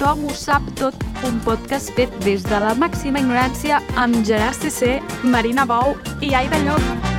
Tothom ho sap tot, un podcast fet des de la màxima ignorància amb Gerard CC, Marina Bou i Aida Llop.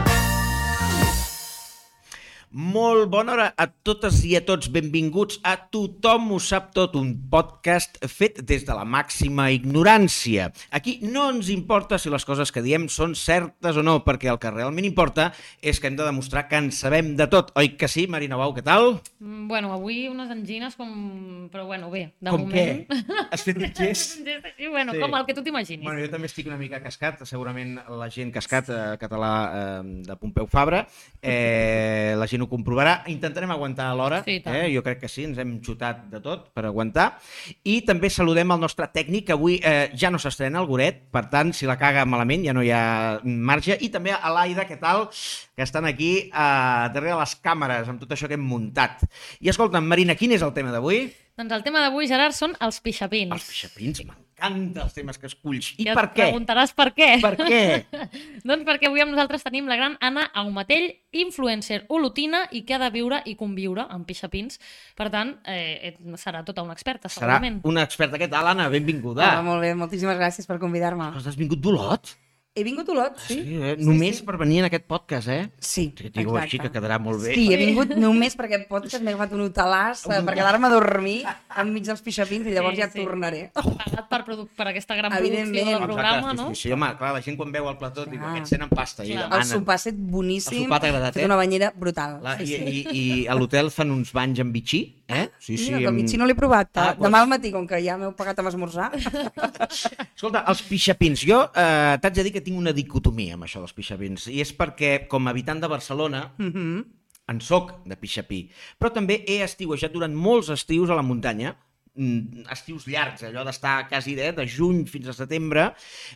Molt bona hora a totes i a tots. Benvinguts a Tothom ho sap tot, un podcast fet des de la màxima ignorància. Aquí no ens importa si les coses que diem són certes o no, perquè el que realment importa és que hem de demostrar que en sabem de tot. Oi que sí, Marina Bau, què tal? Mm, Bueno, avui unes angines com... Però bueno, bé, de com moment... què? Has fet un gest? Sí, bueno, Sí. com el que tu t'imaginis. Bueno, jo també estic una mica cascat, segurament la gent cascat eh, català eh, de Pompeu Fabra, eh, la gent ho comprovarà. Intentarem aguantar a l'hora, Sí, tant. eh? jo crec que sí, ens hem xutat de tot per aguantar. I també saludem el nostre tècnic, que avui eh, ja no s'estrena el Goret, per tant, si la caga malament ja no hi ha marge. I també a l'Aida, què tal? Que estan aquí eh, darrere les càmeres, amb tot això que hem muntat. I escolta'm, Marina, quin és el tema d'avui? Doncs el tema d'avui, Gerard, són els pixapins. Els pixapins, m'encanten els temes que esculls. I ja per et què? preguntaràs per què. Per què? doncs perquè avui amb nosaltres tenim la gran Anna Aumatell, influencer olotina i que ha de viure i conviure amb pixapins. Per tant, eh, serà tota una experta, Serà segurament. una experta. Què tal, Anna? Benvinguda. Hola, molt bé, moltíssimes gràcies per convidar-me. Has vingut d'Olot? He vingut a Olot, sí? eh? Només per venir en aquest podcast, eh? Sí, Que et digo així, que quedarà molt bé. Sí, he vingut només per aquest podcast, m'he agafat un hotelàs eh, per quedar-me a dormir enmig dels pixapins i llavors Sí, ja sí. tornaré. Pagat per, produ- per aquesta gran producció del Exacte, programa, sí, no? sí, sí, home, clar, la gent quan veu el plató diu, Clar. aquests tenen pasta i Clar. El demanen. sopar ha estat boníssim, El sopar t'ha agradat, fet eh? una banyera brutal. La, sí, i, sí. i, I a l'hotel fan uns banys amb bitxí, eh? Sí, Mira, que el amb- bitxí no l'he provat. Ah, Ah, doncs- Demà al matí, com que ja m'heu pagat amb esmorzar. Escolta, els pixapins. Jo eh, t'haig de dir que tinc una dicotomia amb això dels pixapins. I és perquè, com a habitant de Barcelona, Mhm. en soc de pixapí, però també he estiuejat durant molts estius a la muntanya, estius llargs, allò d'estar quasi de, de juny fins a setembre,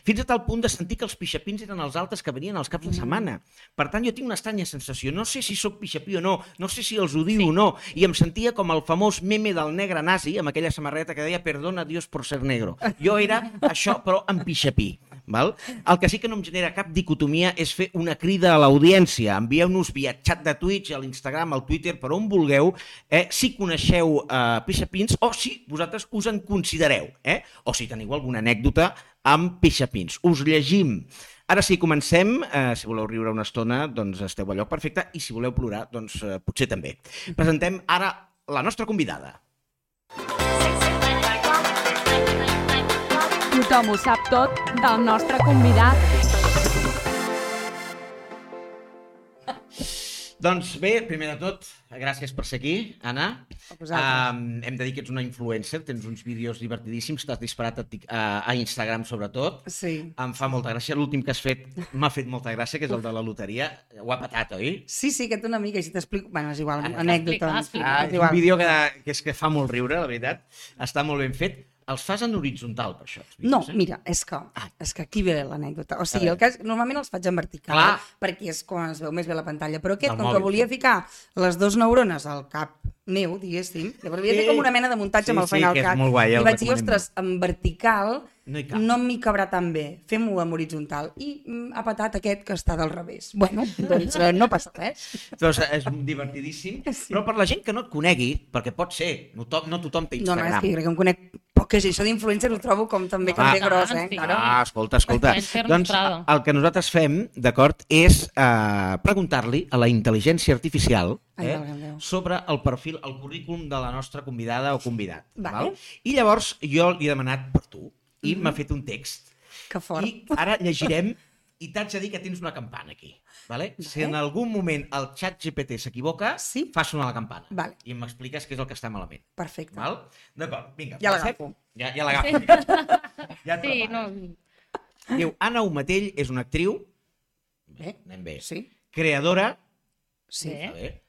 fins a tal punt de sentir que els pixapins eren els altres que venien als caps de setmana. Per tant, jo tinc una estranya sensació. No sé si sóc pixapí o no, no sé si els odio sí. o no, i em sentia com el famós meme del negre nazi, amb aquella samarreta que deia perdona Dios por ser negro. Jo era això, però en pixapí. Val? El que sí que no em genera cap dicotomia és fer una crida a l'audiència. Envieu-nos via xat de Twitch, a l'Instagram, al Twitter, per on vulgueu, eh, si coneixeu eh, pixapins o si vosaltres us en considereu, eh? o si teniu alguna anècdota amb pixapins. Us llegim. Ara sí, comencem. Eh, si voleu riure una estona, doncs esteu a lloc perfecte, i si voleu plorar, doncs eh, potser també. Presentem ara la nostra convidada. Tothom ho sap tot del nostre convidat. Doncs bé, primer de tot, gràcies per ser aquí, Anna. Um, hem de dir que ets una influencer, tens uns vídeos divertidíssims, t'has disparat a, Tic- a, a Instagram sobretot. Sí. Em fa molta gràcia, l'últim que has fet m'ha fet molta gràcia, que és el de la loteria. Ho ha patat, oi? Sí, sí, aquest una mica, i si t'explico... Bueno, és igual, anècdota. Ah, és un vídeo que, que, és que fa molt riure, la veritat. Està molt ben fet. Els fas en horitzontal, per això. els No, eh? mira, és que, és que aquí ve l'anècdota. O sigui, el cas, normalment els faig en vertical, Clar. perquè és quan es veu més bé la pantalla. Però aquest, Del com mòbil, que volia ficar les dues neurones al cap meu, diguéssim, llavors havia de Sí. fer com una mena de muntatge Sí, amb el sí, Final Cut. guai, I vaig dir, ostres, en vertical No no m'hi cabrà tan bé, fem-ho en horitzontal. I mm, ha patat aquest que està del revés. Bueno, doncs eh, no passa res. Doncs és divertidíssim, sí. però per la gent que no et conegui, perquè pot ser, no, to no tothom té No, no, Instagram. és que crec que em conec que és això d'influencer ho trobo com també Ah, em ve gros, eh? sí. Claro. Ah, escolta, escolta. Doncs el que nosaltres fem, d'acord, és eh, preguntar-li a la intel·ligència artificial Ai, eh, Déu. sobre el perfil, el currículum de la nostra convidada o convidat. Vale. Val? I llavors jo li he demanat per tu i m'ha fet un text. Que fort. I ara llegirem i t'haig de dir que tens una campana aquí. Vale? Si en algun moment el xat GPT s'equivoca, Sí. fa sonar la campana. Vale. I m'expliques què és el que està malament. Perfecte. Val? D'acord, vinga. Ja l'agafo. Ja, ja l'agafo. Ja et Sí, no, Diu, Anna Umatell és una actriu, Bé. anem bé, Sí, creadora, sí. Bé.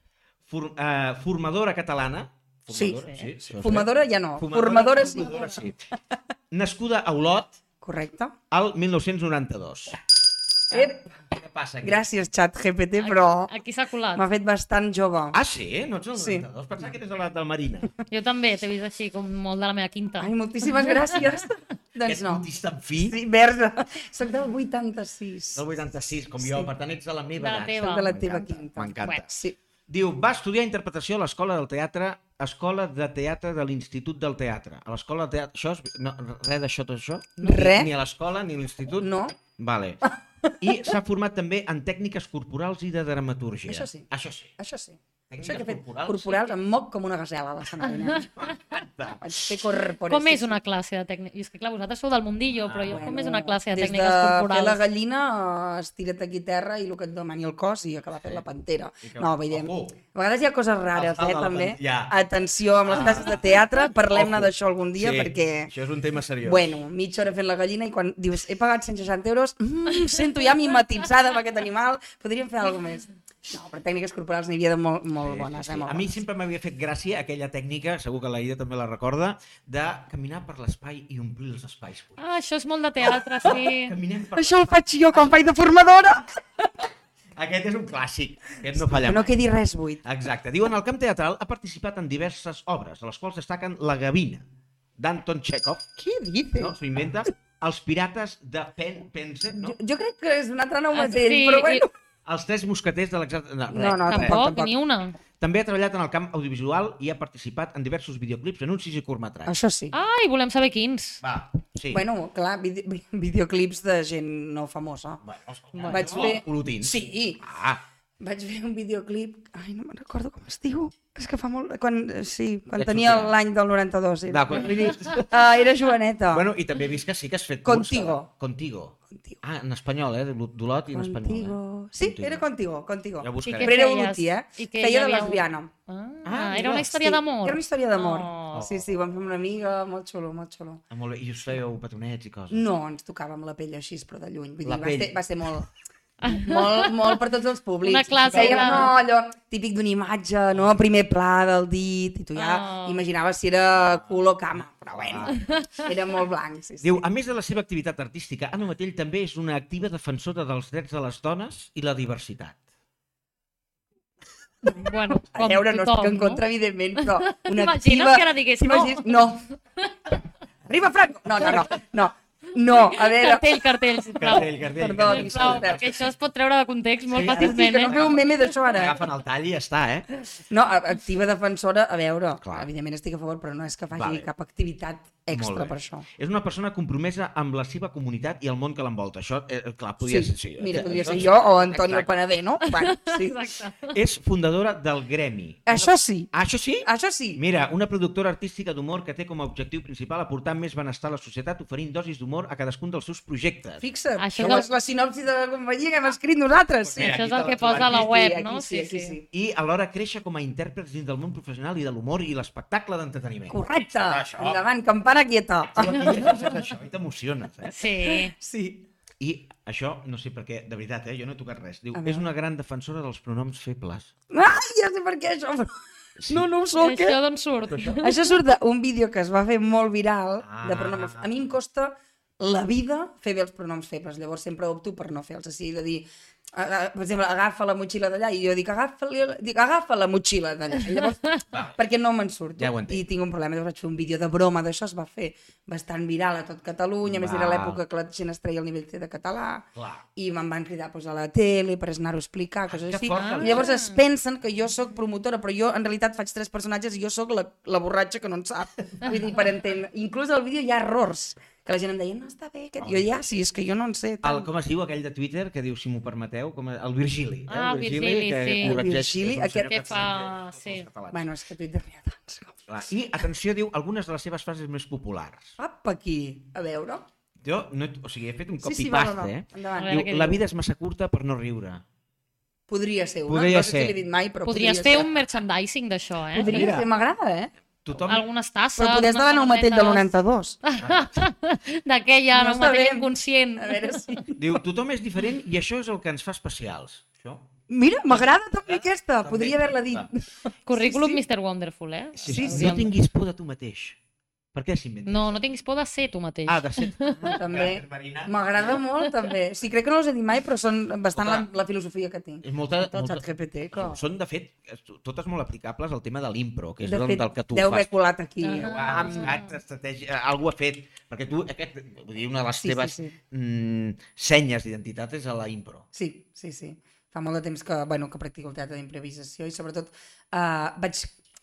for, uh, formadora catalana, Sí. formadora, sí, sí, sí Fumadora ja no, formadora, sí. formadora sí. Nascuda a Olot Correcte. al 1992. Ep, Què passa aquí? gràcies, xat GPT, però aquí s'ha colat. m'ha fet bastant jove. Ah, sí? No ets el Sí. 92? Pensava que eres de la del Marina. Jo també t'he vist així, com molt de la meva quinta. Ai, moltíssimes gràcies. doncs no. puntista en fi, Sí, verge. Soc del 86. del 86, com jo, Sí. per tant ets de la meva De la edat. teva. Soc de la teva quinta. M'encanta. Bueno. Sí. Diu, va estudiar interpretació a l'Escola del Teatre Escola de Teatre de l'Institut del Teatre. A l'escola de teatre... Això és... No, res d'això, tot això? Res. Ni a l'escola, ni a l'institut? No, Vale. I s'ha format també en tècniques corporals i de dramatúrgia. Això sí. Això sí. això sí. Tècniques Això que he fet corporals? corporals em moc com una gasela a l'escenari. corporals. Com és una classe de tècnica? I és que clar, vosaltres sou del mundillo, però jo, com és una classe de des tècniques de fer la corporals? gallina, eh, estira't aquí a terra i el que et demani el cos i acabar fent la pantera. Que- No, vull dir, Ojo. a vegades hi ha coses rares, eh, de la també. ja. Atenció amb les classes de teatre, parlem-ne d'això algun dia, sí, perquè... Això és un tema seriós. Bueno, mitja hora fent la gallina i quan dius he pagat 160 euros, mm, sento ja mimetitzada amb aquest animal, podríem fer alguna més. No, però tècniques corporals n'hi havia de molt, molt bones. Sí, Eh, sí. molt A mi bones. sempre m'havia fet gràcia aquella tècnica, segur que la Ida també la recorda, de caminar per l'espai i omplir els espais. buits. Ah, això és molt de teatre, sí. Caminem per... Això el faig jo quan faig de formadora. Aquest és un clàssic, aquest no falla Que no mai. quedi res buit. Exacte. Diuen, el camp teatral ha participat en diverses obres, a les quals destaquen La Gavina, d'Anton Chekhov, Què dices? no? s'ho inventa, Els pirates de Pen Pense, no? Jo, jo crec que és un altre nom Ah, mateix, sí, però bueno... Els tres mosqueters de l'exèrcit... No, No, no. Tampoc, tampoc. ni una. També ha treballat en el camp audiovisual i ha participat en diversos videoclips, anuncis i curtmetratges. Això sí. Ai, volem saber quins. Va, sí. Bueno, clar, vide videoclips de gent no famosa. bueno Vaig no? fer- Olotins. Sí, Ah, vaig fer un videoclip... Ai, no me'n recordo com es diu. És que fa molt... Quan, sí, quan Ja et tenia l'any del 92. Era. d'acord. Ah, era joveneta. Bueno, i també he vist que sí que has fet Contigo. Curs, Contigo. Contigo. Ah, en espanyol, eh? d'Olot i en espanyol. Contigo. Eh? Sí, Contigo. era Contigo, Contigo. Ja buscaré. Però era feies? Olotí, eh? Que Feia de un- lesbiana. Ah, Ah, era una història Sí, d'amor. Era una història d'amor. Oh. Sí, sí, vam fer una amiga, molt xulo, molt xulo. Ah, molt bé. I us fèieu petonets i coses. No, ens tocàvem la pell així, però de lluny. Vull La dir, va pell. ser, va ser molt, molt, molt per tots els públics. Una classe Fèiem, no, allò típic d'una imatge, no? Primer pla del dit, i tu ja Oh. imaginaves si era cul o cama, però bueno, era molt blanc, sí, sí. Diu, a més de la seva activitat artística, Anna Matell també és una activa defensora dels drets de les dones i la diversitat. Bueno, A com veure, no tothom, estic en contra, evidentment, però una T'imagines activa... que ara digués no? T'imagines? No. Arriba Franco! No, no, no, no. No, a veure... Cartell, cartell, sisplau. Cartell, cartell. Perdó, cartell. Sisplau, perquè això es pot treure de context molt Sí, Sí, fàcilment, que no eh? feu un meme d'això ara. Agafen el tall i ja està, eh? No, activa defensora, a veure, Clar. evidentment estic a favor, però no és que faci Vale. cap activitat extra per això. És una persona compromesa amb la seva comunitat i el món que l'envolta. Això, eh, clar, podria sí, ser... Sí, mira, eh, podria ser doncs- jo o Antonio Exacte. Panadé, no? Bueno, sí. Exacte. És fundadora del Gremi. Això sí, Ah, això sí? això sí. Mira, una productora artística d'humor que té com a objectiu principal aportar més benestar a la societat oferint dosis d'humor a cadascun dels seus projectes. Fixa't, Això això és la sinopsi de la companyia que hem escrit nosaltres. Sí. Mira, Això aquí és el que posa a la Aquí sí, web, aquí no? Sí, aquí sí. I alhora créixer com a intèrprets dins del món professional i de l'humor i l'espectacle d'entreteniment. Correcte, Això. endavant, campana quieta. Tu aquí llegeixes això i t'emociones, eh? Sí. Sí. I això, no sé per què, de veritat, eh? jo no he tocat res. Diu, és una gran defensora dels pronoms febles. Ai, ja sé per què això. Sí. No, no ho I soc, eh? això d'on surt? Això surt d'un vídeo que es va fer molt viral de Ah. pronoms. A mi em costa la vida fer bé els pronoms febles, llavors sempre opto per no fer-los així, de dir, per exemple, agafa la motxilla d'allà, i jo dic, agafa, dic, agafa la motxilla d'allà, llavors, perquè no me'n surto. Ja. I tinc un problema, llavors vaig fer un vídeo de broma d'això, es va fer bastant viral a tot Catalunya, a més era l'època que la gent es treia el nivell de català, Clar. i me'n van cridar pues, a la tele per anar-ho a explicar, coses que així. fort, I llavors es pensen que jo sóc promotora, però jo en realitat faig tres personatges i jo sóc la, la borratxa que no en sap. Vull dir, per entendre. Inclús al vídeo hi ha errors, que la gent em deia, no està bé, aquest... jo ja, sí, és que jo no en sé. El, Tant. com es diu aquell de Twitter que diu, si m'ho permeteu, com el Virgili. Eh? Ah, el Virgili, que sí. corregeix- Virgili, aquest- Que fa- sí. Bueno, és que Twitter n'hi ha tants. Clar. I, atenció, diu algunes de les seves frases més populars. Apa, aquí, a veure. Jo, no, o sigui, he fet un Sí, sí, va, copy-paste, va, va. eh? Endavant. Diu, la vida és massa curta per no riure. Podria ser una, Podria no sé ser. si l'he dit mai, però Podries podria fer ser. un merchandising d'això, eh? Podria m'agrada, eh? Tothom... Algunes tasses, Però podries demanar un matell de samarretes. l'92. D'aquella, No no, un matell inconscient. A veure si... Diu, tothom és diferent i això és el que ens fa especials. Això? Mira, m'agrada també aquesta, També. podria haver-la dit. Va. Currículum Sí, sí. Mr. Wonderful, eh? Sí, Sí, sí. sí. No tinguis por de tu mateix. Per què s'inventa? No, no tinguis por de ser tu mateix. Ah, de ser... També. M'agrada molt, també. Sí, crec que no els he dit mai, però són bastant la, la filosofia que tinc. És molta, Tot molta... GPT, que... Són, de fet, totes molt aplicables al tema de l'impro, que és De del, fet, del que tu deu haver fas. colat aquí. Ah. Uau, saps, estratègia, algú ha fet, perquè tu, aquest, vull dir, una de les Sí, sí, teves sí. Mm, senyes d'identitat és a la impro. Sí, sí, sí. Fa molt de temps que, bueno, que practico el teatre d'improvisació i sobretot eh, vaig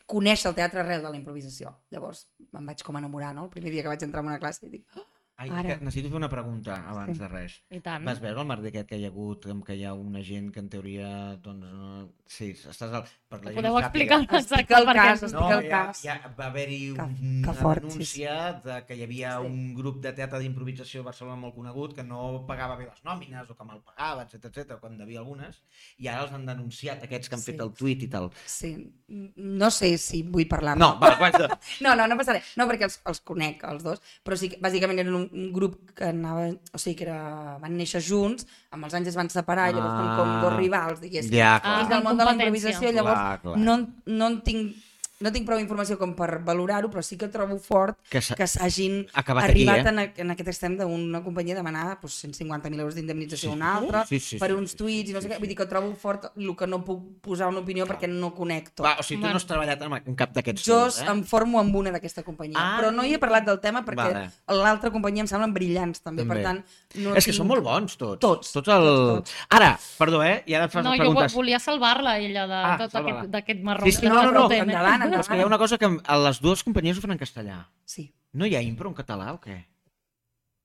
conèixer el teatre arrel de la improvisació. Llavors em vaig com enamorar, no? El primer dia que vaig entrar en una classe i dic, "Oh, Ai, Ara. que necessito fer una pregunta abans Sí. de res. I tant. Vas veure el merder aquest que hi ha hagut, que hi ha una gent que en teoria, doncs, no... sí, estàs al... Per la Podeu explicar sàpiga. exacte Explica el cas, No, el ja, cas. ja va haver-hi una fort, sí, denúncia de que hi havia Sí. un grup de teatre d'improvisació a Barcelona molt conegut que no pagava bé les nòmines o que mal pagava, etc etc quan devia algunes, i ara els han denunciat aquests que han Sí. fet el tuit i tal. sí, no sé si vull parlar No, va. No, no, no passa res. No, perquè els, els conec, els dos, però sí que bàsicament eren un, un grup que anava, o sigui, que era, van néixer junts, amb els anys es van separar, i llavors són com Ah. dos rivals, diguéssim. Ja, Ah, clar. Dins del món de la improvisació, llavors Clar, clar. no, no en tinc no tinc prou informació com per valorar-ho, però sí que trobo fort Que s'ha- que s'hagin Acabat arribat aquí, eh? en, en aquest extrem d'una companyia demanar doncs, 150.000 euros d'indemnització a una altra Sí, sí, per sí, uns sí, tuits i no sé què. Vull dir que trobo fort el que no puc posar una opinió perquè no conec tot. Va, o sigui, tu no has treballat en, cap d'aquests Jo eh? em formo amb una d'aquesta companyia, Ah. però no hi he parlat del tema perquè Vale. l'altra companyia em semblen brillants també, També. per tant... No És que tinc- són molt bons, tots. Tots, Tots el... tots, tots. Ara, perdó, eh? I ara et fas No, les jo vo- preguntes. volia salvar-la, ella, de Ah, tot aquest- d'aquest marró. Sí, sí, que no, no, no. eh? Endavant, endavant. És que hi ha una cosa que a les dues companyies ho fan en castellà. Sí. No hi ha impro en català o què?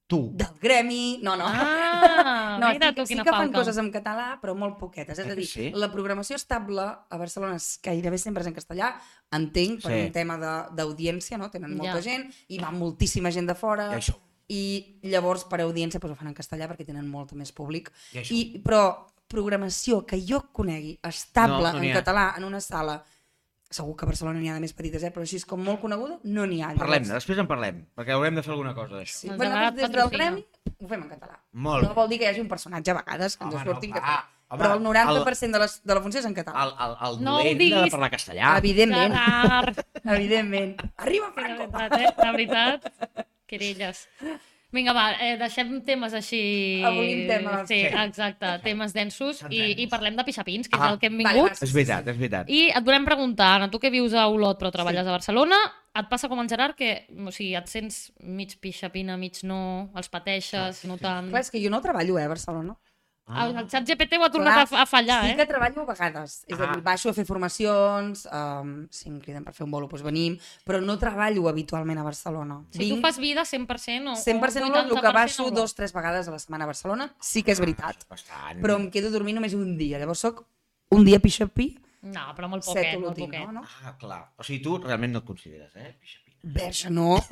Tu. Del gremi... No, no. Ah, no, mira sí, tu que- sí que fan falca. coses en català, però molt poquetes. És Eh a dir, sí? la programació estable a Barcelona és gairebé sempre és en castellà, entenc, per Sí. un tema de- d'audiència, no? Tenen molta Ja. gent, i va moltíssima gent de fora, I això. i llavors per audiència doncs, ho fan en castellà perquè tenen molt més públic. I això. I, però programació que jo conegui estable No, no en català en una sala segur que a Barcelona n'hi ha de més petites, eh? però així és com molt coneguda, no n'hi ha. Parlem, Llavors, després en parlem, perquè haurem de fer alguna cosa d'això. Sí. Bueno, nosaltres des del gremi ho fem en català. Molt No bé. vol dir que hi hagi un personatge a vegades que ens Home, surti en no, català. va. Home, però el 90% de, les, de la funció és en català. El, el, el No dolent ha de diguis. parlar castellà. Evidentment, evidentment. Arriba, sí, Franco! veritat, eh? De veritat, querelles. Vinga, va, eh, deixem temes així... Abolim temes. Sí, Sí. exacte, temes densos i, i parlem de pixapins, que és Ah, el que hem vale, vingut. va. És veritat, és veritat. I et volem preguntar, Anna, tu que vius a Olot però treballes a Barcelona, et passa com en Gerard que o sigui, et sents mig pixapina, mig no, els pateixes, no tant... Clar, és que jo no treballo, eh, a Barcelona. El, el xat GPT ho ha tornat Clar, a, a fallar, sí eh? que treballo a vegades. És a Ah. dir, baixo a fer formacions, um, si em criden per fer un bolo, doncs venim, però no treballo habitualment a Barcelona. Si tu fas vida 100% o, 100% o el que 80% baixo Olot. dos, tres vegades a la setmana a Barcelona, sí que és veritat. Bastant. Però em quedo dormint només un dia. Llavors sóc un dia pixapí, No, però molt poquet, molt olotí, poquet. no? no? Ah, clar. O sigui, tu realment no et consideres, eh? Pixapina. Verge, no.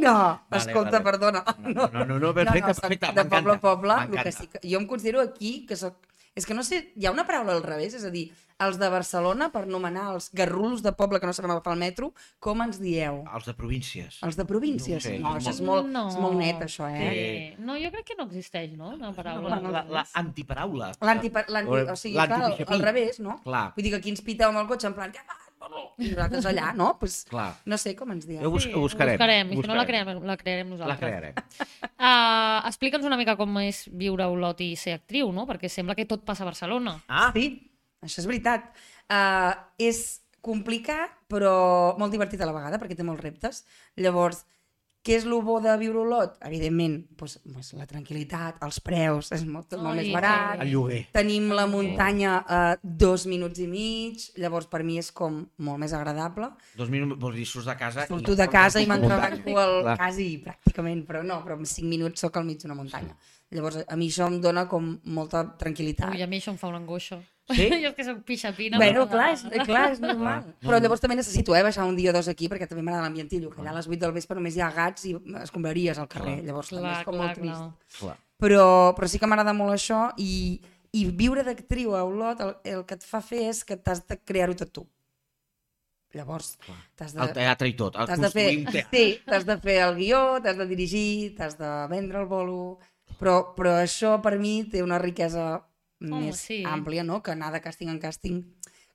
No. Vale, Escolta, vale. perdona. No, no, no, no, perfecte, no, soc perfecte, De poble a poble, el que sí que... Jo em considero aquí que soc... És que no sé, hi ha una paraula al revés, és a dir, els de Barcelona, per nomenar els garrulos de poble que no sabem agafar el metro, com ens dieu? Els de províncies. Els de províncies? No sé, No, és això és molt- molt, és molt net, això, eh? Sí. No, jo crec que no existeix, no? Una paraula. La, la, la antiparaula. L'anti, l'anti, o sigui, clar, al revés, no? Clar. Vull dir que aquí ens piteu amb el cotxe en plan, què fas? I nosaltres allà, no? Pues, Clar. no sé com ens dieu. Jo bus Sí, ho buscarem. Ho buscarem, i si no la buscarem. crearem, la crearem La nosaltres. crearem. Uh, Explica'ns una mica com és viure a Olot i ser actriu, no? Perquè sembla que tot passa a Barcelona. Ah, Sí, això és veritat. Uh, és complicat, però molt divertit a la vegada, perquè té molts reptes. Llavors, què és el bo de viure a Olot? Evidentment, doncs, doncs la tranquil·litat, els preus, és molt, tot molt Ai, més barat. el lloguer. Tenim la muntanya a dos minuts i mig, llavors per mi és com molt més agradable. Dos minuts, vols dir, surts de casa... Surto de casa i m'entrebanco al Clar. quasi, pràcticament, però no, però en cinc minuts sóc al mig d'una muntanya. Llavors, a mi això em dona com molta tranquil·litat. Ui, a mi això em fa una angoixa. Sí? jo és que soc pixapina. Bueno, però- clar, és, clar, és normal. Però llavors també necessito eh, baixar un dia o dos aquí perquè també m'agrada l'ambientillo, que allà a les 8 del vespre només hi ha gats i escombraries al carrer, Clar. llavors també Clar, és com clar, molt trist. clar. Clar. Però, però sí que m'agrada molt això i, i viure d'actriu a Olot el, el que et fa fer és que t'has de crear-ho tot tu. Llavors, t'has de, El teatre i tot. El t'has de fer, construir un teatre. sí, t'has de fer el guió, t'has de dirigir, t'has de vendre el bolo, però, però això per mi té una riquesa Home, més sí. àmplia, no? que anar de càsting en càsting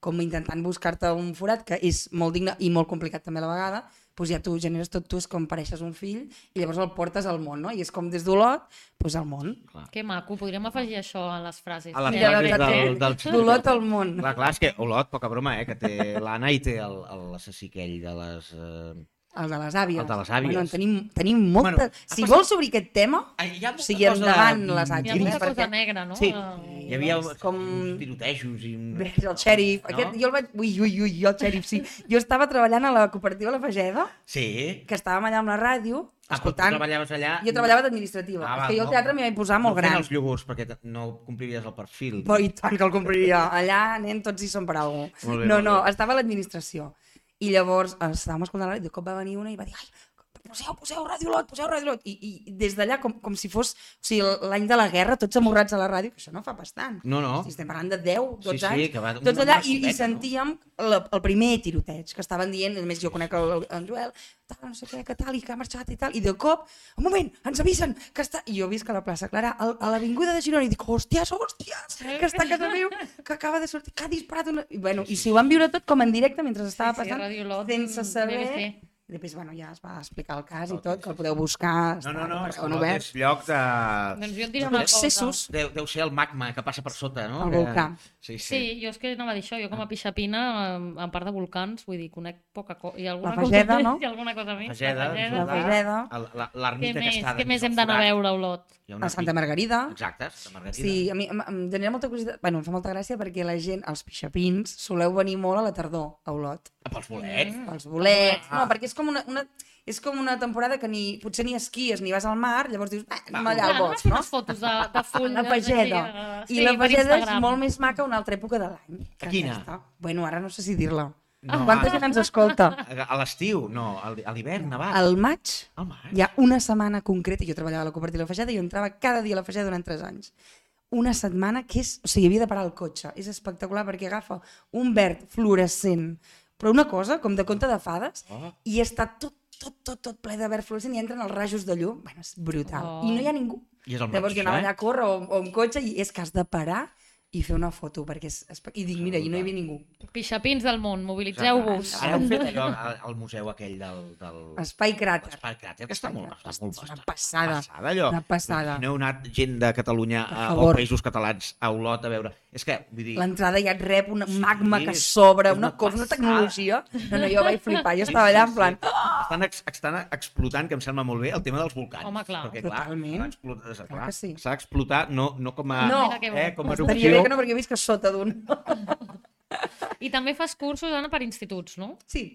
com intentant buscar-te un forat que és molt digne i molt complicat també a la vegada, doncs ja tu generes tot tu, és com pareixes un fill i llavors el portes al món, no? I és com des d'Olot, doncs al món. Que maco, podríem afegir això a les frases. A les Eh, frases té. del, del... D'Olot al món. Clar, clar, és que Olot, poca broma, eh, que té l'Anna i té l'assassí aquell de les... Eh... El de les àvies. El de les àvies. Bueno, en tenim, tenim molta... Bueno, si ha vols obrir aquest tema, hi ha o sigui, cosa endavant les Hi ha àvies. molta perquè- cosa negra, no? Sí. Eh, Hi havia doncs, com... uns tirotejos i... Un... Ves, el xèrif, No? aquest, jo el vaig... Ui, ui, ui, el xèrif, sí. Jo estava treballant a la cooperativa La Fageda, Sí. que estàvem allà amb la ràdio, Ah, però tu escoltant... treballaves allà... Jo treballava d'administrativa. Ah, és que jo al teatre m'hi vaig posar molt no gran. els iogurts, perquè no compliries el perfil. Però i tant que el compraria. Allà, nen, tots hi són per alguna cosa. No, no, bé. estava a l'administració. I llavors eh, estàvem escoltant la ràdio, de cop va venir una i va dir ai, poseu, poseu Ràdio Lot, poseu Ràdio Lot. I, i des d'allà, com, com si fos o sigui, l'any de la guerra, tots amorrats a la ràdio, que això no fa bastant. No, no. Si estem parlant de 10, 12 Sí, sí, anys, que va tots allà, i, i mascoteta, no? sentíem la, el primer tiroteig, que estaven dient, a més jo conec el, el, el Joel, tal, no sé què, que tal, i que ha marxat i tal, i de cop, un moment, ens avisen que està... I jo visc a la plaça Clara, al- a l'avinguda de Girona, i dic, hòsties, hòsties, que està a casa meu, que acaba de sortir, que ha disparat una... I, bueno, i si ho van viure tot com en directe mentre estava sí, passant, Radio Lot, sense saber... BBC. I després, bueno, ja es va explicar el cas i tot, que el podeu buscar, No, no, no, està és, obert. és lloc de... Doncs jo et diré una cosa. Accessos. Deu, deu ser el magma que passa per sota, no? El Que- volcà. Sí, sí. Sí, jo és que anava a dir això, jo com a pixapina, en part de volcans, vull dir, conec poca cosa. Hi ha alguna La Fageda, cosa, no? Hi ha alguna cosa més? Fageda, La Fageda. la- Què L'ermita que està... què més hem d'anar a veure a Olot? A Santa Margarida. Exacte, Santa Margarida. Sí, a mi em, em genera molta curiositat. Bueno, em fa molta gràcia perquè la gent, els pixapins, soleu venir molt a la tardor, a Olot. Ah, Pels bolets. Els bolets... Ah. No, perquè és com una, una, és com una temporada que ni, potser ni esquies ni vas al mar, llavors dius, ah, anem allà al bosc, no? unes fotos de, de fulles. La Fageda. així, eh, I la per Fageda és molt més maca una altra època de l'any. que Quina? aquesta. Bueno, ara no sé si dir-la. No, Quanta ah. gent ens escolta? A l'estiu, no, a l'hivern, nevat. Al maig Al maig. hi ha una setmana concreta, jo treballava a la cooperativa de la Fageda i jo entrava cada dia a la Fageda durant 3 anys. Una setmana que és... O sigui, havia de parar el cotxe. És espectacular perquè agafa un verd fluorescent, però una cosa, com de conte de fades, Oh. i està tot, tot, tot, tot ple de verd fluorescent i entren els rajos de llum. Bueno, és brutal. Oh. I no hi ha ningú. I és el Llavors maig, jo anava això, allà a córrer o, o amb cotxe i és que has de parar i fer una foto, perquè és... I dic, mira, i no hi havia ningú. Pixapins del món, mobilitzeu-vos. Ara heu fet allò al, museu aquell del... del... Espai cràter. Espai Cràter, que està molt, està molt És una passada. passada allò. Una passada. No heu anat gent de Catalunya a, o països catalans a Olot a veure. És que, vull dir... L'entrada ja et rep una magma Sí, que és- s'obre, una una cosa, una tecnologia. No, no, jo vaig flipar, jo estava allà en plan... Estan, ex, estan explotant, que em sembla molt bé, el tema dels volcans. Home, clar. Perquè, clar, Totalment. s'ha d'explotar- sí. D'explotar no, no com a, No. Eh, com a erupció. Que no, perquè jo visc a sota d'un... I també fas cursos, Anna, per instituts, no? Sí,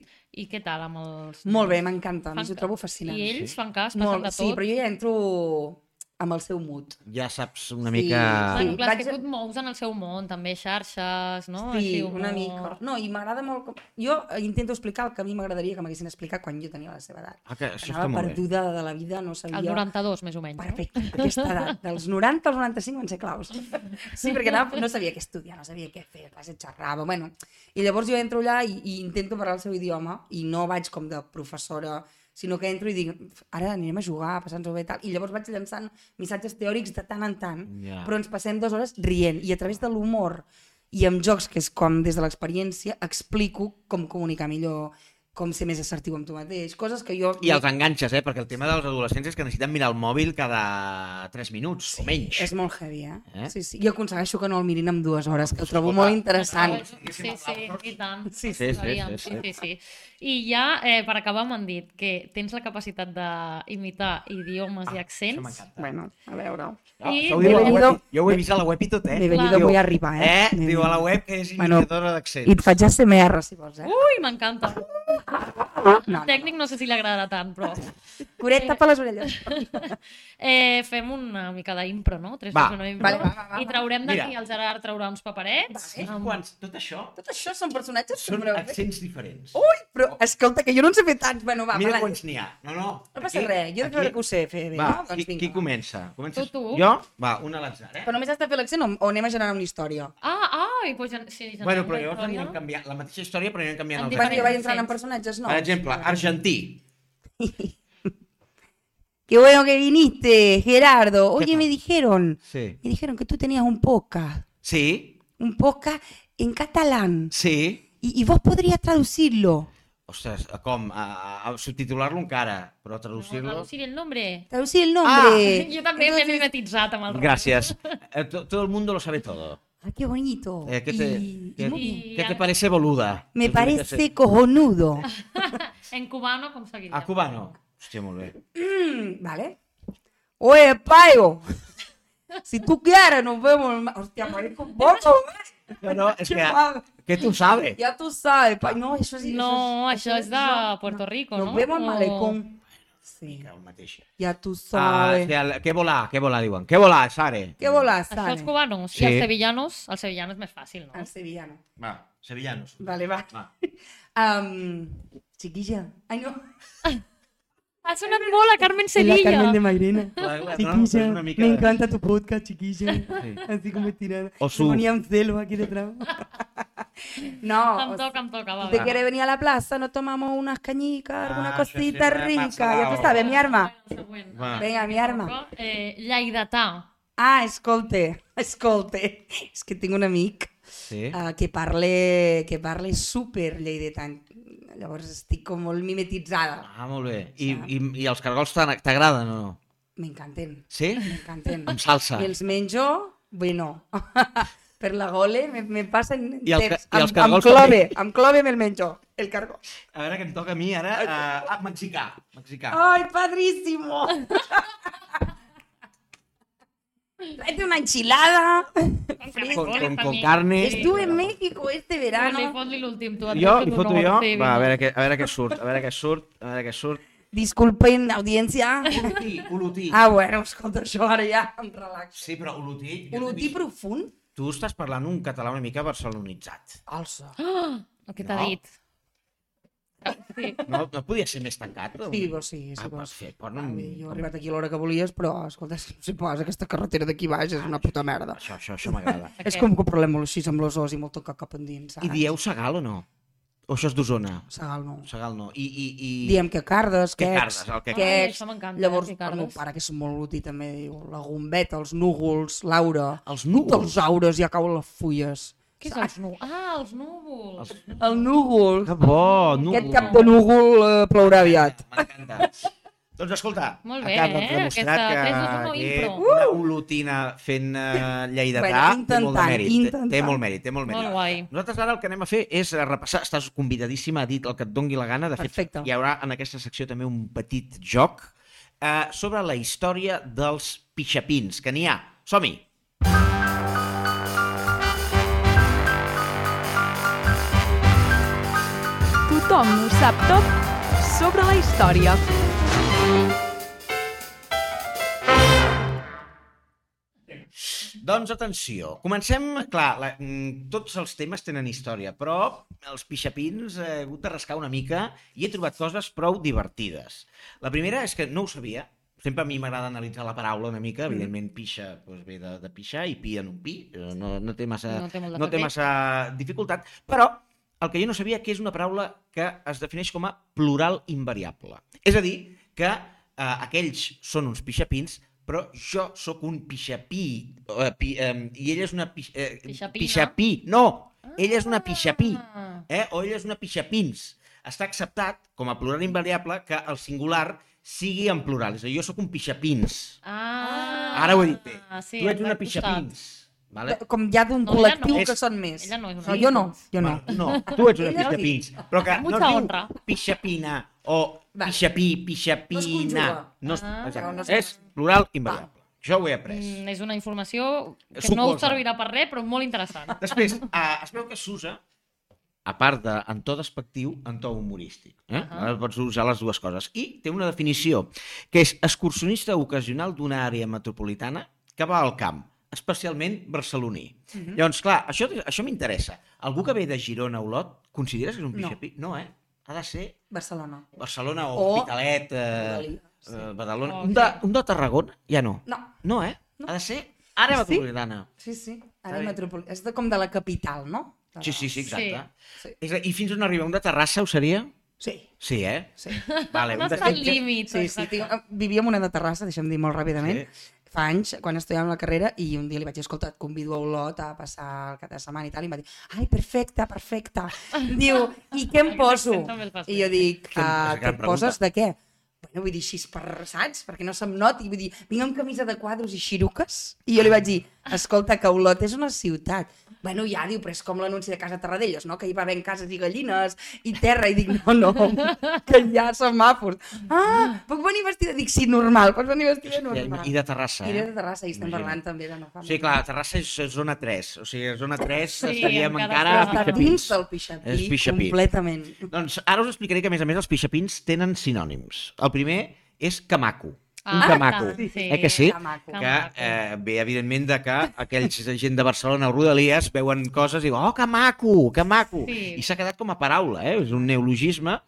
I què tal amb els... molt bé, m'encanta, Fan ho ca- trobo fascinant. I ells Sí. fan cas, passen Molt, de tot. sí, però jo ja entro amb el seu mood. Ja saps una Sí, mica... Bueno, Sí, clar, és que vaig a- tu et mous en el seu món, també xarxes, no? Sí, Així, una mica. No, i m'agrada molt... Com... Jo intento explicar el que a mi m'agradaria que m'haguessin explicat quan jo tenia la seva edat. Ah, que això Anava està molt bé. perduda de la vida, no sabia... El 92, més o menys, Perfecte, aquesta edat, dels 90 als 95 van ser claus. Sí, perquè anava, no sabia què estudiar, no sabia què fer, classe xerrava, bueno. I llavors jo entro allà i, i intento parlar el seu idioma i no vaig com de professora, sinó que entro i dic, ara anirem a jugar, a passar-nos-ho bé i tal, i llavors vaig llançant missatges teòrics de tant en tant, Ja. però ens passem dues hores rient, i a través de l'humor i amb jocs, que és com des de l'experiència, explico com comunicar millor, com ser més assertiu amb tu mateix, coses que jo... I els enganxes, eh? Perquè el tema dels adolescents és que necessiten mirar el mòbil cada 3 minuts o menys. És molt heavy, eh? Eh? Sí, sí. Jo aconsegueixo que no el mirin en dues hores, que el trobo molt interessant. Sí, sí, i tant. Sí, sí, sí, sí, sí, sí, sí. I ja, eh, per acabar, m'han dit que tens la capacitat d'imitar idiomes i Això accents. Bueno, a veure. No, I- això ho diu a la Bienvenido- web, jo ho he vist a la web i tot, eh? Me he venido Clar. muy arriba, eh? Eh? Diu a la web que és Bueno, imitadora d'accent. I et faig ASMR, si vols, eh? Ui, m'encanta. No, no. Tècnic no sé si li agradarà tant, però... Coret, tapa les orelles. Eh, fem una mica d'impro, no? Tres, Va. una impro. Vale, va, va, va, I va. traurem d'aquí, el Gerard traurà uns paperets. Saps amb- quants? Tot això Tot això són personatges són super- accents diferents. Ui, però escolta, que jo no en sé fer tants. Bueno, va, Mira va, quants n'hi ha. No, no. no passa aquí- res, jo de aquí- veure que ho sé fer bé, Va, no? Doncs qui, vinga, qui va. comença? Comences Tu, tu. Jo? Va, una a l'atzar, eh? Però només has de fer l'accent o, o anem a generar una història? Ah, ai, doncs ja, sí, Bueno, però la llavors anirem canviant la mateixa història, però anirem canviant els diferents jo vaig accents. entrant en accents. personatges nous. Exemple, argentí. Qué bueno que viniste, Gerardo. Oye, me dijeron, Sí. me dijeron que tú tenías un podcast, Sí, un podcast en catalán. sí. Y, y vos podrías traducirlo. Ostres, com? A, a, a subtitular-lo encara, però No, traducir-lo... traducir el nombre. Traducir el nombre. Jo també m'he mimetitzat amb el Roc. Gracias. Eh, to- todo el mundo lo sabe todo. Ah, qué bonito. Eh, ¿qué, te, Y- qué- y muy bien. qué te parece boluda? Me parece cojonudo. En cubano, com seguiria? A cubano? Hòstia, molt bé. Mm, vale. Oye, payo. Si tú quieres, nos vemos. Hostia, marico, poco, güey. No, Qué que, tu sabes. Ya tú sabes. pa- No, eso es... No, això és de Puerto Rico, Nos no? vemos al O- malecón. Sí, El mateix. ya tú Ah, sabes. sí, el, què volà, què volà, diuen. Què volà, Sare? ¿Qué bolas, Això els cubanos Sí. i els sevillanos, el sevillano és més fàcil, no? Al sevillano. Va, sevillanos. Vale, va. Va. Um, chiquilla. Ay, no. Ha sonat molt a Carmen Es la Sevilla. Carmen de Mairena. Clar, clar, no, Chiquilla, és una mica me de- encanta tu podcast, chiquilla. Sí. Así como tirada. O Me su- ponía un celo aquí detrás. no, Em o toca, em toca, va, ¿Te va. quieres venir a la plaza? Nos tomamos unas cañicas, alguna Ah, això sí, cosita va, rica. passa, Ya va. tú sabes, mi arma. El següent. Va. Venga, mi arma. Eh, lleidatà. Ah, escolte, escolte. És que tinc un amic Sí? uh, que parle, que parle super lleidetant. Llavors estic com molt mimetitzada. Ah, molt bé. I, i, i els cargols t'agraden o no? M'encanten, Sí? m'encanten. Amb salsa. I els menjo, bueno, per la gole me, me passen I el temps. i els Amb, amb clove, també. amb clove me'l menjo, el cargol. A veure què em toca a mi ara. Uh, ah, mexicà. Mexicà. ¡Ay, padrísimo! Tráete una enchilada. Con, con, con carne. Estuve en México este verano. Jo, deixo hi foto jo? sí, Va, a veure, què, a veure què surt, a veure què surt, a veure què surt. Disculpen, audiencia. Olotí, olotí. Ah, bueno, escolta, això ara ja em relaxo. Sí, però olotí... jo t'he Olotí vist- profund? Tu estàs parlant un català una mica barcelonitzat. Alça. El que t'ha No. dit. Sí. No, no podia ser més tancat? Sí, doncs sí, sí, Ah, vols. pues fer, però no... Ah, jo he arribat aquí a l'hora que volies, però, escolta, si no sé pas, aquesta carretera d'aquí baix és una puta merda. Això, això, això m'agrada. És com que parlem molt així amb les os i molt tocar cap endins, saps? I dieu Segal o no? O això és d'Osona? Segal no. Segal no. I, i, i... Diem que cardes, Que cardes, el que quecs. això m'encanta, Llavors, eh, el meu pare, que és molt lutí, també diu la gombeta, els núvols, Laura. Els núvols? Els aures ja cauen les fulles. Què és els núvols? Ah, els núvols. El núvol. Que bo, núvol. Aquest cap de núvol eh, plourà aviat. M'encanta. doncs escolta, Molt bé, acabes eh? demostrat Aquesta que, 3, 2, 1 que impro. una olotina fent uh, lleidatà Bueno, té molt de intentant, mèrit. Té- Té intentant. molt mèrit, té molt mèrit. Molt guai. Nosaltres ara el que anem a fer és repassar, estàs convidadíssima a dir el que et dongui la gana, de fet Perfecte. hi haurà en aquesta secció també un petit joc eh, sobre la història dels pixapins, que n'hi ha. Som-hi! Tothom ho sap tot sobre la història. Doncs atenció, comencem, clar, la, mm, tots els temes tenen història, però els pixapins he hagut de rascar una mica i he trobat coses prou divertides. La primera és que no ho sabia, sempre a mi m'agrada analitzar la paraula una mica, evidentment pixa doncs ve de, de pixar i pi en un pi, eh, no, no té massa, No té no té massa dificultat, però el que jo no sabia que és una paraula que es defineix com a plural invariable. És a dir, que eh, aquells són uns pixapins, però jo sóc un pixapí, eh, pi, eh, i ella és una pix, eh, Pixapina? pixapí. No, ella és una pixapí, Ah. eh? o ella és una pixapins. Està acceptat, com a plural invariable, que el singular sigui en plural. És a dir, jo sóc un pixapins. Ah. Ara ho he dit bé. Sí, tu ets et una va costar. Vale? Com ja d'un No, col·lectiu no. que És- són més. ella no és una no jo no, jo no. Bueno, no, tu ets una pixapins. Però que Mucha no es honra. diu pixapina o Va. pixapí, No es pixapina. conjuga. No es, Ah. exacte. No es- És plural invariable. Jo ho he après. Mm, és una informació que Sucosa. no us servirà per res, però molt interessant. Després, eh, es veu que s'usa, a part de en to despectiu, en to humorístic. Eh? Uh Ahà. -huh. Pots usar les dues coses. I té una definició, que és excursionista ocasional d'una àrea metropolitana que va al camp, especialment barceloní. Uh -huh. Llavors, clar, això, això m'interessa. Algú que ve de Girona a Olot, consideres que és un No. pixapí? No, eh? Ha de ser Barcelona. Barcelona o, O Hospitalet, eh, Rodalies, sí. eh, Badalona. Oh, un, de, un de Tarragona? Ja no. No, No, eh? Ha de ser àrea Sí? metropolitana. sí, sí. Ara bé. metropol... És de, com de la capital, no? De Sí, sí, sí, exacte. Sí. A, I fins on arriba? Un de Terrassa ho seria? Sí, Sí, eh? sí. Vale, No un de... està al límit. Sí, sí, tinc, vivia en una de Terrassa, deixa'm dir molt ràpidament, Sí. Fa anys, quan estudiàvem la carrera, i un dia li vaig dir, escolta, et convido a Olot a passar el cap de setmana i tal, i em va dir, ai, perfecte, perfecte. Diu, i què em poso? I jo dic, ah, què et poses pregunta. de què? Bueno, vull dir, així per, saps? Perquè no se'm noti. Vull dir, vinc amb camisa de quadros i xiruques. I jo li vaig dir, Escolta, que Olot és una ciutat. Bueno, ja diu, però és com l'anunci de Casa Terradellos, no? Que hi va haver cases i gallines i terra. I dic, no, no, que hi ha semàfors. Ah, puc venir vestida? Dic, sí, normal, pots venir vestida normal. I de Terrassa, I eh? de Terrassa, i estem parlant també de no fa Sí, clar, Terrassa és zona 3. O sigui, zona 3 Sí, estaríem encara encara a està dins del pixapí, És pixapí. completament. Doncs ara us explicaré que, a més a més, els pixapins tenen sinònims. El primer és camaco. Un Ah, camaco. sí, sí. Eh que sí? Camaco. Que eh, ve, evidentment, de que aquells gent de Barcelona o Rodalies veuen coses i diuen, oh, que maco, que maco. Sí. I s'ha quedat com a paraula, eh? és un neologisme,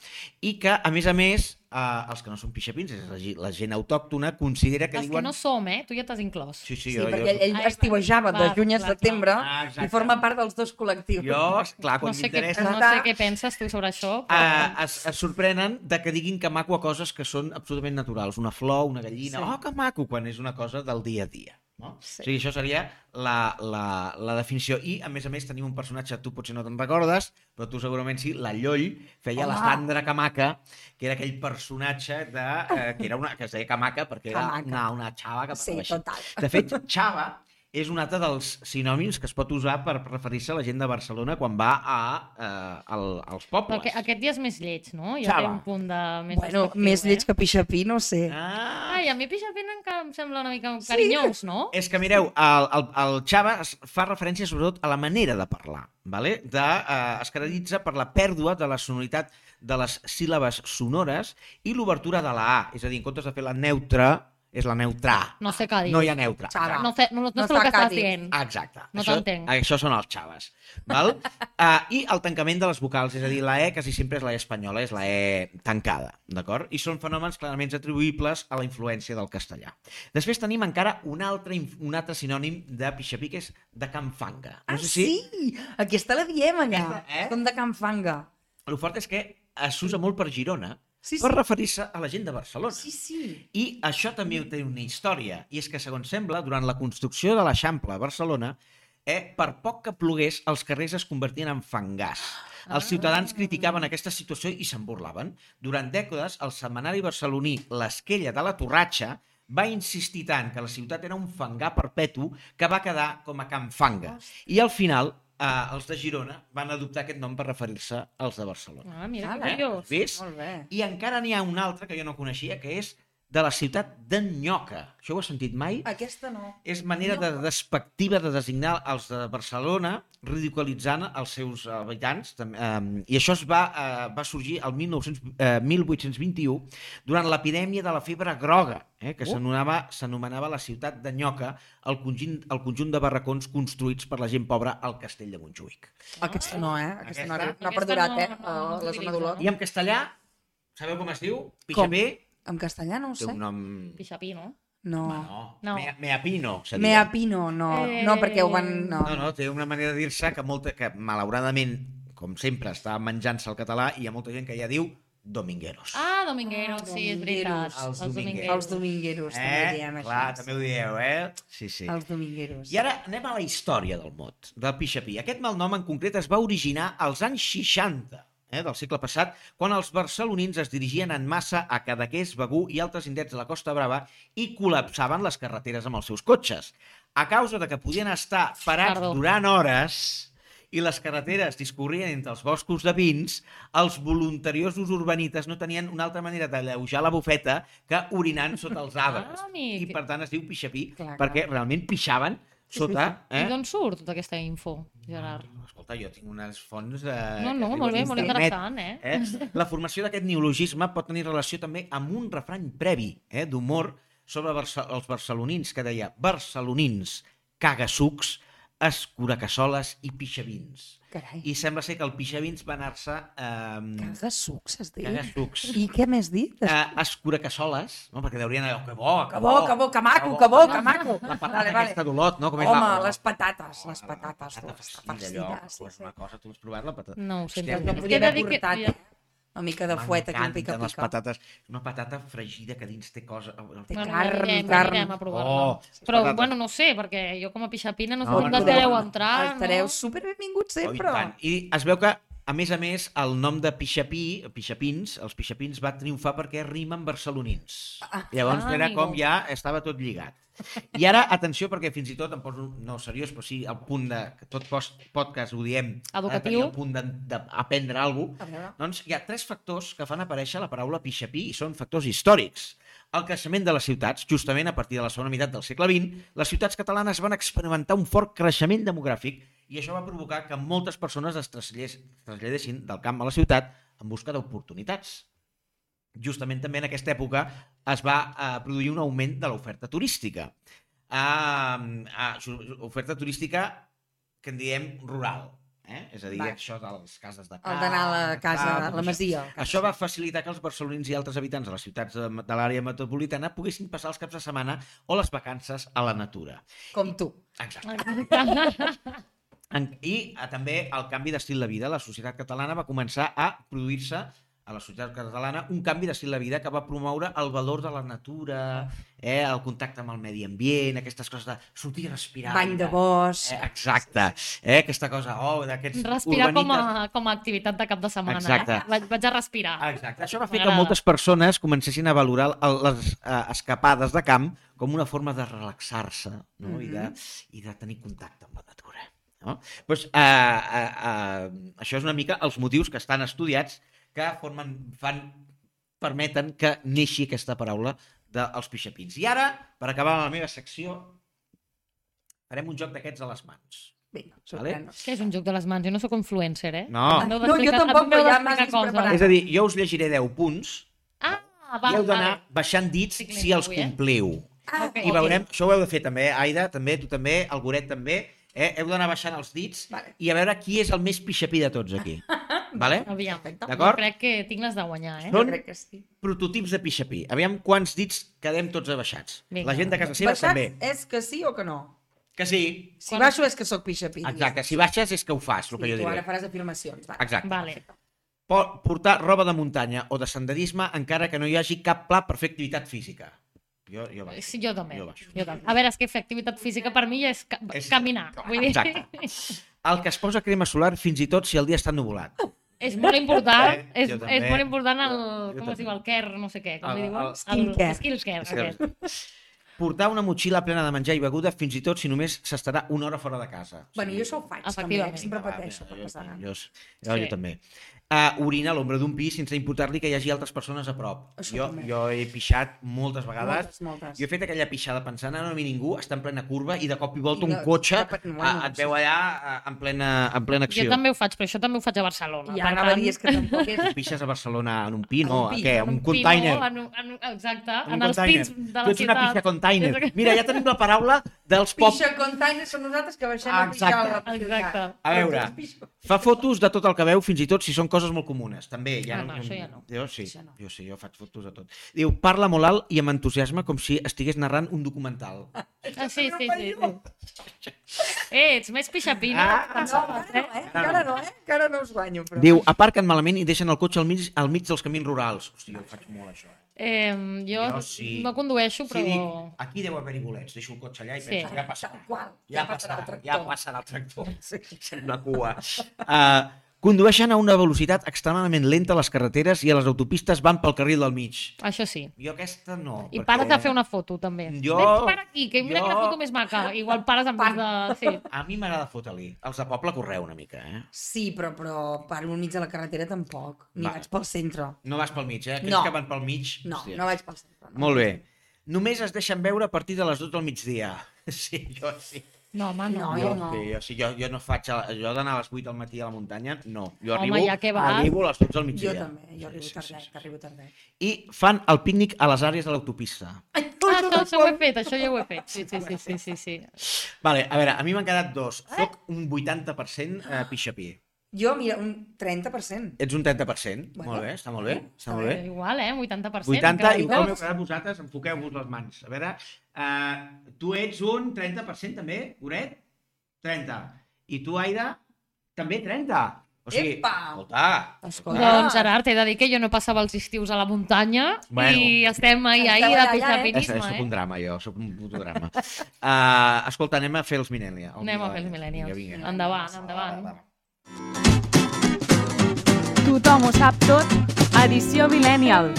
i que, a més a més, eh, els que no són pixapins, és la, ge- la gent autòctona, considera que Els diuen... que no som, eh? Tu ja t'has inclòs. Sí, sí, Sí, jo, perquè ell, jo, ell Ai, estiuejava de clar, juny a clar, setembre. Ah, exacte. i forma part dels dos col·lectius. jo, clar, quan No sé, què, m'interessa... no sé què penses tu sobre això, però... Uh, es, es sorprenen de que diguin que maco a coses que són absolutament naturals. Una flor, una gallina... Sí. Oh, que maco! Quan és una cosa del dia a dia. No? Sí. O sigui, això seria la, la, la definició. I, a més a més, tenim un personatge, tu potser no te'n recordes, però tu segurament sí, la Lloll, feia Home. la Sandra Camaca, que era aquell personatge de, eh, que, era una, que es deia Camaca perquè era Camaca. una, una xava que Sí, parlava així. total. De fet, xava és un altre dels sinònims que es pot usar per referir-se a la gent de Barcelona quan va a, eh, al, als pobles. Perquè aquest dia és més lleig, no? Ja Xava. té un punt de més Bueno, més lleig eh? que pixapí, no sé. Ah, Ai, a mi Pixapín encara em sembla una mica carinyós, no? És que mireu, el, el, el Xava fa referència sobretot a la manera de parlar. Vale? De, eh, es caracteritza per la pèrdua de la sonoritat de les síl·labes sonores i l'obertura de la A. És a dir, en comptes de fer la neutra, és la neutra. No sé què dir. No hi ha neutra. Xava. No sé, no, no, No no sé el que està estàs dient. Exacte. No t'entenc. Això són els xaves. Val? uh, I el tancament de les vocals, és a dir, la E quasi sempre és la E espanyola, és la E tancada, d'acord? I són fenòmens clarament atribuïbles a la influència del castellà. Després tenim encara un altre, un altre sinònim de pixapí, que és de canfanga. No ah, sé si... sí! Aquesta la diem allà. Aquesta, eh? Com de Can Fanga. El fort és que s'usa molt per Girona Sí, per sí. referir-se a la gent de Barcelona. Sí, sí. I això també té una història, i és que, segons sembla, durant la construcció de l'Eixample a Barcelona, eh, per poc que plogués, els carrers es convertien en fangars. Els ciutadans criticaven aquesta situació i se'n burlaven. Durant dècades, el setmanari barceloní L'Esquella de la Torratxa va insistir tant que la ciutat era un fangar perpetu que va quedar com a Can Fanga. I al final, eh, els de Girona van adoptar aquest nom per referir-se als de Barcelona. Ah, mira, Ah, que eh? curiós. Vist? Molt bé. I encara n'hi ha un altre que jo no coneixia, que és de la ciutat d'Enyoca. Això ho has sentit mai? Aquesta no. És manera de despectiva de designar els de Barcelona, ridiculitzant els seus habitants. tam- Eh, I això es va, eh, va sorgir el 1900, eh, 1821 durant l'epidèmia de la febre groga, eh, que Oh. s'anomenava s'anomenava la ciutat d'Enyoca, el conjunt, el conjunt de barracons construïts per la gent pobra al castell de Montjuïc. Aquesta no, eh? Aquesta, no, ha- no ha Aquesta perdurat, no- eh? no- a no la zona d'Olot. I en castellà, sabeu com es diu? Pixapé En castellà no ho té sé. un nom... Pixapí, no? No. No, No. Mea, meapino, diu. Meapino, no. Eh. No, perquè ho van... No. No, no, té una manera de dir-se que, molta, que malauradament, com sempre, està menjant-se el català i hi ha molta gent que ja diu domingueros. Ah, Domingueros, Ah, sí, és veritat. Domingueros. Els Els domingueros. Els domingueros, també eh? diem Clar, això. també ho dieu, eh? Sí, sí. Els domingueros. I ara anem a la història del mot, del pixapí. Aquest malnom en concret es va originar als anys 60 eh, del segle passat, quan els barcelonins es dirigien en massa a Cadaqués, Begú i altres indrets de la Costa Brava i col·lapsaven les carreteres amb els seus cotxes. A causa de que podien estar parats Perdó. durant hores i les carreteres discorrien entre els boscos de pins, els voluntariosos urbanites no tenien una altra manera d'alleujar la bufeta que orinant sota els arbres. Ah. I per tant es diu pixapí, Clar, perquè realment pixaven sota... I Eh? d'on surt tota aquesta info, Gerard? Escolta, jo tinc unes fonts... Eh, No, no, molt bé, molt interessant, eh? Eh? La formació d'aquest neologisme pot tenir relació també amb un refrany previ eh, d'humor sobre Barça els barcelonins, que deia barcelonins, cagassucs, escuracassoles i pixavins. Carai. I sembla ser que el pixavins va anar-se... Eh, Cagassucs, has dit? cagassucs. I què més dit? Eh, escuracassoles, no? perquè deurien dir, oh, que bo, Que bo, que bo, que maco, que bo, que maco. La patata Vale, vale. aquesta d'Olot, no? Com és Home, la... les patates, les la patates. patata tu, farcida, allò, sí, és sí. una cosa, tu has provat la patata? No ho sé. Hòstia, Que he de haver dir que- portat, eh? Una mica de fuet aquí, un M'encanten pica les patates. Una patata fregida que dins té cosa... Té Bueno, carn, anirem, carn. anirem a provar-la. Oh, Però, patates. bueno, no sé, perquè jo com a pixapina no sé No, on no, deixareu no. entrar, Estareu no? superbenvinguts Oh, i sempre. tant. I es veu que a més a més, el nom de Pixapí, Pixapins, els Pixapins va triomfar perquè rimen barcelonins. Llavors Ah, era amigo. com ja estava tot lligat. I ara, atenció, perquè fins i tot em poso, no seriós, però sí al punt de, que tot post, podcast ho diem, de Educatiu. el punt d'aprendre alguna cosa, doncs hi ha tres factors que fan aparèixer la paraula pixapí i són factors històrics. El creixement de les ciutats, justament a partir de la segona meitat del segle XX, les ciutats catalanes van experimentar un fort creixement demogràfic i això va provocar que moltes persones es traslladessin del camp a la ciutat en busca d'oportunitats. Justament també en aquesta època es va eh, produir un augment de l'oferta turística. Uh, uh, oferta turística que en diem rural. Eh? És a dir, Va. això de les cases de El camp... d'anar a la casa, tot la això. masia. Això va facilitar que els barcelonins i altres habitants de les ciutats de, de l'àrea metropolitana poguessin passar els caps de setmana o les vacances a la natura. Com tu. Exacte. En, I eh, també el canvi d'estil de vida. La societat catalana va començar a produir-se a la societat catalana un canvi d'estil de vida que va promoure el valor de la natura, eh, el contacte amb el medi ambient, aquestes coses de sortir a respirar. Bany de bosc. Eh, exacte. Eh, aquesta cosa, oh, d'aquests Respirar com urbanites. a, com a activitat de cap de setmana. Exacte. Eh? Vaig, vaig a respirar. Exacte. Això va fer que moltes persones comencessin a valorar les uh, escapades de camp com una forma de relaxar-se no? I, de, i de tenir contacte amb la natura. No? Pues, uh, uh, uh, això és una mica els motius que estan estudiats que formen, fan, permeten que neixi aquesta paraula dels pixapins. I ara, per acabar la meva secció, farem un joc d'aquests a les mans. Vinga, sorprèn-nos. Què és un joc de les mans? Jo no sóc influencer, eh? No. No, jo tampoc, però ja m'has preparat. És a dir, jo us llegiré 10 punts Ah, va, i heu d'anar vale. baixant dits Sí si els eh? compliu. Ah, Ok. I veurem, això ho heu de fer també, eh? Aida, també, tu també, el Goret també, eh? heu d'anar baixant els dits Vale. i a veure qui és el més pixapí de tots aquí. vale? Aviam. D'acord? Jo crec que tinc les de guanyar, eh? Són crec que sí. prototips de pixapí. Aviam quants dits quedem tots abaixats. Vinga. La gent de casa seva Baixats també. és que sí o que no? Que sí. Si Quan- baixo és que sóc pixapí. Exacte, si baixes és que ho fas, el que jo tu ara diré. faràs afirmacions. Va. Exacte. Vale. Po- Portar roba de muntanya o de senderisme encara que no hi hagi cap pla per fer activitat física. Jo, jo baixo. Sí, jo també. Jo baixo. Jo també. A veure, és que fer activitat física per mi ja és, ca És- caminar. Vull dir, Exacte. El que es posa crema solar fins i tot si el dia està nuvolat. És molt important, Eh, és, jo també. és molt important el, Jo com es diu, el care, no sé què, com El- li diuen? el skincare. skincare, Skincare. aquest. Portar una motxilla plena de menjar i beguda fins i tot si només s'estarà una hora fora de casa. Bueno, jo això ho faig, també, eh, sempre pateixo. jo, per passar. jo, jo, jo, Sí. jo també. Uh, orinar a l'ombra d'un pis sense importar-li que hi hagi altres persones a prop. Això Jo, també. jo he pixat moltes vegades. Moltes, moltes. Jo he fet aquella pixada pensant en no hi ningú, està en plena curva i de cop i volta I un de- cotxe de- bueno, uh, et veu allà uh, en plena, en plena acció. Jo també ho faig, però això també ho faig a Barcelona. I per anava a tant- dir és que tampoc és... Pixes a Barcelona en un pi, no? En un pi, què? en Un, un container. No, en, un- en, exacte, Un en els container. pins de Tu la ets una ciutat. pixa container. Mira, ja tenim la paraula dels pop... Pixa container són nosaltres que baixem a pixar a la Exacte. ciutat. Exacte. A veure, tu fa fotos de tot el que veu, fins i tot si són coses molt comunes. També, ja Ah, no, això ja no. Jo sí, Això no. jo sí, jo faig fotos de tot. Diu, parla molt alt i amb entusiasme com si estigués narrant un documental. Ah, sí, sí, sí, sí. Eh, ets més pixapí, no? Ah, No, no, eh? Encara no, eh? Encara no us guanyo, però... Diu, aparquen malament i deixen el cotxe al mig, al mig dels camins rurals. Hòstia, jo faig molt això. Eh? Eh, jo, Jo sí. no condueixo, però... Si dic, aquí deu haver-hi bolets, deixo el cotxe allà i Sí. penso, ja passarà. Tal qual, Ja, ja passarà el passarà, tractor. ja passarà el tractor. Sent una cua. Uh, condueixen a una velocitat extremadament lenta a les carreteres i a les autopistes van pel carril del mig. Això sí. Jo aquesta no. I perquè- pares de fer una foto, també. Jo- Ven, para aquí, que mira jo- quina foto més maca. Igual pares en vez de... Sí. A mi m'agrada fotre-li. Els de poble correu una mica, eh? Sí, però, però per al mig de la carretera tampoc. Ni Va. vaig pel centre. No vas pel mig, eh? Aquells No. que van pel mig... No, hòstia. no vaig pel centre. No. Molt bé. Només es deixen veure a partir de les 12 del migdia. Sí, jo sí. No, home, no. No, Jo, no. sí, jo, sí, jo, jo no faig... A, jo d'anar a les 8 del matí a la muntanya, no. Jo Home, arribo, ja que vas. arribo a les 12 del migdia. Jo també, jo arribo tardet, arribo tardet. I fan el pícnic a les àrees de l'autopista. Ah, això, això ho he fet, això ja ho he fet. Sí, sí, sí, sí, sí, sí. Vale, a veure, a mi m'han quedat dos. Soc un 80% eh, pixapí. Jo, mira, un 30%. Ets un 30%. Bueno, molt bé, està molt bé. Està molt bé. Eh, Igual, eh? 80%. 80 encara i dius. com heu quedat vosaltres, enfoqueu-vos les mans. A veure, uh, tu ets un 30% també, Goret? 30. I tu, Aida, també 30. O sigui, Epa! escolta, Escolta. Doncs, Gerard, t'he de dir que jo no passava els estius a la muntanya Bueno. i estem ahir, ahir de allà, eh? és, eh? soc un drama, jo, soc un puto drama. uh, escolta, anem a fer els millennials. Anem a fer els millennials. Vinga, vinga. Endavant, endavant. Tothom ho sap tot, edició Millennial.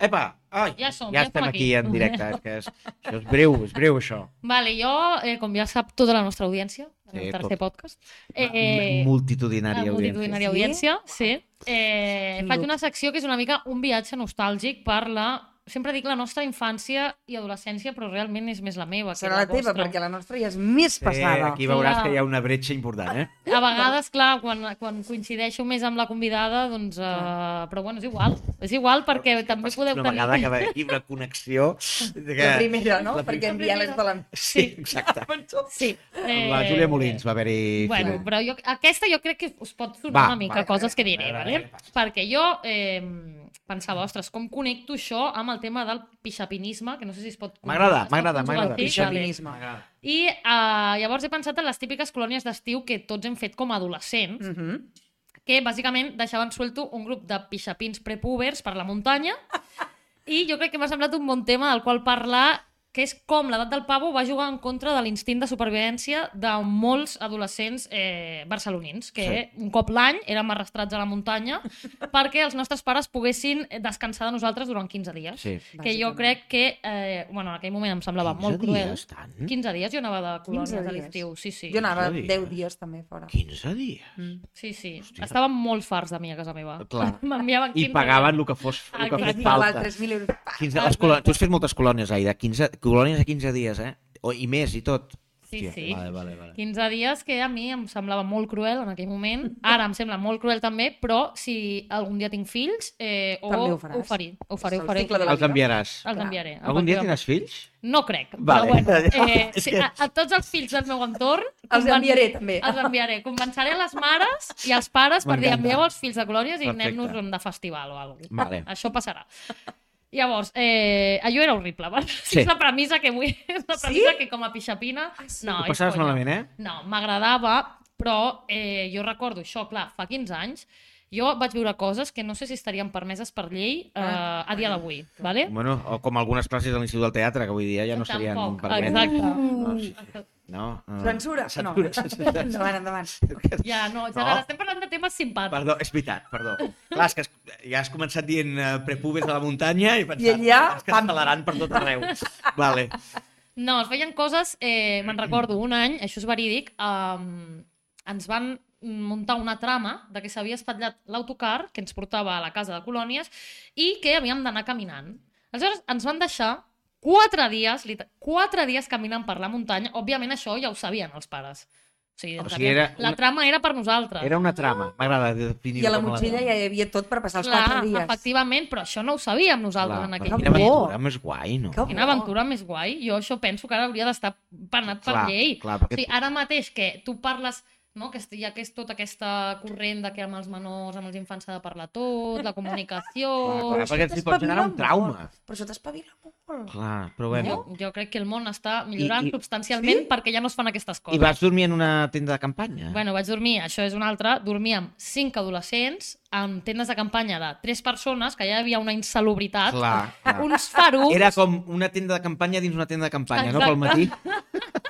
Epa! Ai, Ja som, ja ja estem aquí aquí. en directe. És que és, això és breu, és breu, això. Vale, jo, eh, com ja sap tota la nostra audiència, el Sí, tercer tot. podcast, eh, Multitudinària la multitudinària audiència. audiència, sí. Eh, Quin faig luxe. una secció que és una mica un viatge nostàlgic per la... Sempre dic la nostra infància i adolescència, però realment és més la meva que Serà la teva, vostra. perquè la nostra ja és més Sí, passada. aquí veuràs Clar. que hi ha una bretxa important, eh? A vegades, clar, quan, quan coincideixo més amb la convidada, doncs... Uh, però bueno, és igual. És igual perquè també podeu Una tenir... vegada que haver una connexió... De que... La primera, no? La Perquè primera. en Biel és de la... Sí, exacte. Sí. Amb la Júlia Molins va haver-hi... Bueno, Sí. però jo, aquesta jo crec que us pot sonar Va, una mica va, coses que diré, va, va, vale? va, va. perquè jo eh, pensava, ostres, com connecto això amb el tema del pixapinisme, que no sé si es pot... M'agrada, m'agrada, m'agrada. Pixapinisme. I uh, llavors he pensat en les típiques colònies d'estiu que tots hem fet com a adolescents, Mm -hmm. que bàsicament deixaven suelto un grup de pixapins prepúbers per la muntanya i jo crec que m'ha semblat un bon tema del qual parlar que és com l'edat del pavo va jugar en contra de l'instint de supervivència de molts adolescents eh, barcelonins, que sí. un cop l'any érem arrastrats a la muntanya perquè els nostres pares poguessin descansar de nosaltres durant 15 dies. Sí. Que jo crec que, eh, bueno, en aquell moment em semblava 15 molt cruel. dies, tant? 15 dies jo anava de 15 colònies a l'estiu, sí, sí. Jo anava 15 10 dies. dies també fora. 15 dies. Sí, sí. Hòstia. Estaven molt farts de mi a casa meva. Clar. M'enviaven I 15 pagaven dies. el que fos, el que fos falta. val 3.000 euros. Pa! 15, les colònies, tu has fet moltes colònies, Aida. 15, colònies de 15 dies, eh? O, I més, i tot. Sí, Hòstia, sí. Vale, vale, vale. 15 dies que a mi em semblava molt cruel en aquell moment. Ara em sembla molt cruel també, però si algun dia tinc fills, eh, o També ho faràs. ho faré. Ho faré, ho el faré. Els enviaràs. Els Clar. enviaré. Algun dia tindràs fills? No crec, Vale. però bueno. Eh, sí, a, a tots els fills del meu entorn... Els enviaré, també. Els enviaré. Convenceré les mares i els pares per dir envieu els fills de colònies i anem-nos de festival o alguna cosa. Vale. Això passarà. Llavors, eh, allò era horrible, val? Sí. És la premissa que vull... És la premissa que com a pixapina... sí? No, Ho passaves malament, eh? No, m'agradava, però eh, jo recordo això, clar, fa 15 anys, jo vaig viure coses que no sé si estarien permeses per llei eh, Ah. a dia d'avui, vale? Bueno, o com algunes classes de l'Institut del Teatre, que avui dia ja no serien Tampoc, permeses. exacte. No, sí. No, no. Censura? Censura. No. endavant, endavant. Ja, no, ja No. estem parlant de temes simpàtics. Perdó, és veritat, perdó. Clar, és que has, ja has començat dient uh, prepúbers a la muntanya i pensat, I allà, és que escalaran per tot arreu. Vale. No, es feien coses, eh, me'n recordo, un any, això és verídic, um, ens van muntar una trama de que s'havia espatllat l'autocar que ens portava a la casa de colònies i que havíem d'anar caminant. Aleshores, ens van deixar quatre dies, quatre dies caminant per la muntanya. Òbviament, això ja ho sabien els pares. O sigui, O sigui, era la una- trama era per nosaltres. Era una trama, m'agrada definir I a la motxilla ja hi havia tot per passar els Clar, 4 dies. efectivament, però això no ho sabíem nosaltres en aquell Quina Que moment. bo. aventura més guai, no? Que Quina bo. aventura més guai. Jo això penso que ara hauria d'estar penat per Clar, llei. clar, O perquè- sigui, ara mateix que tu parles no? que hi és tota aquesta corrent de que amb els menors, amb els infants s'ha de parlar tot, la comunicació... Clar, clar, perquè hi pot generar un trauma. Però això t'espavila molt. Clar, però bueno. Jo, jo crec que el món està millorant I- i- substancialment Sí? perquè ja no es fan aquestes coses. I vas dormir en una tenda de campanya? Bueno, vaig dormir, això és una altra, dormíem cinc adolescents amb tendes de campanya de tres persones, que ja hi havia una insalubritat, Clar, clar. uns farucs... Era com una tenda de campanya dins una tenda de campanya, no? Pel Exacte. matí.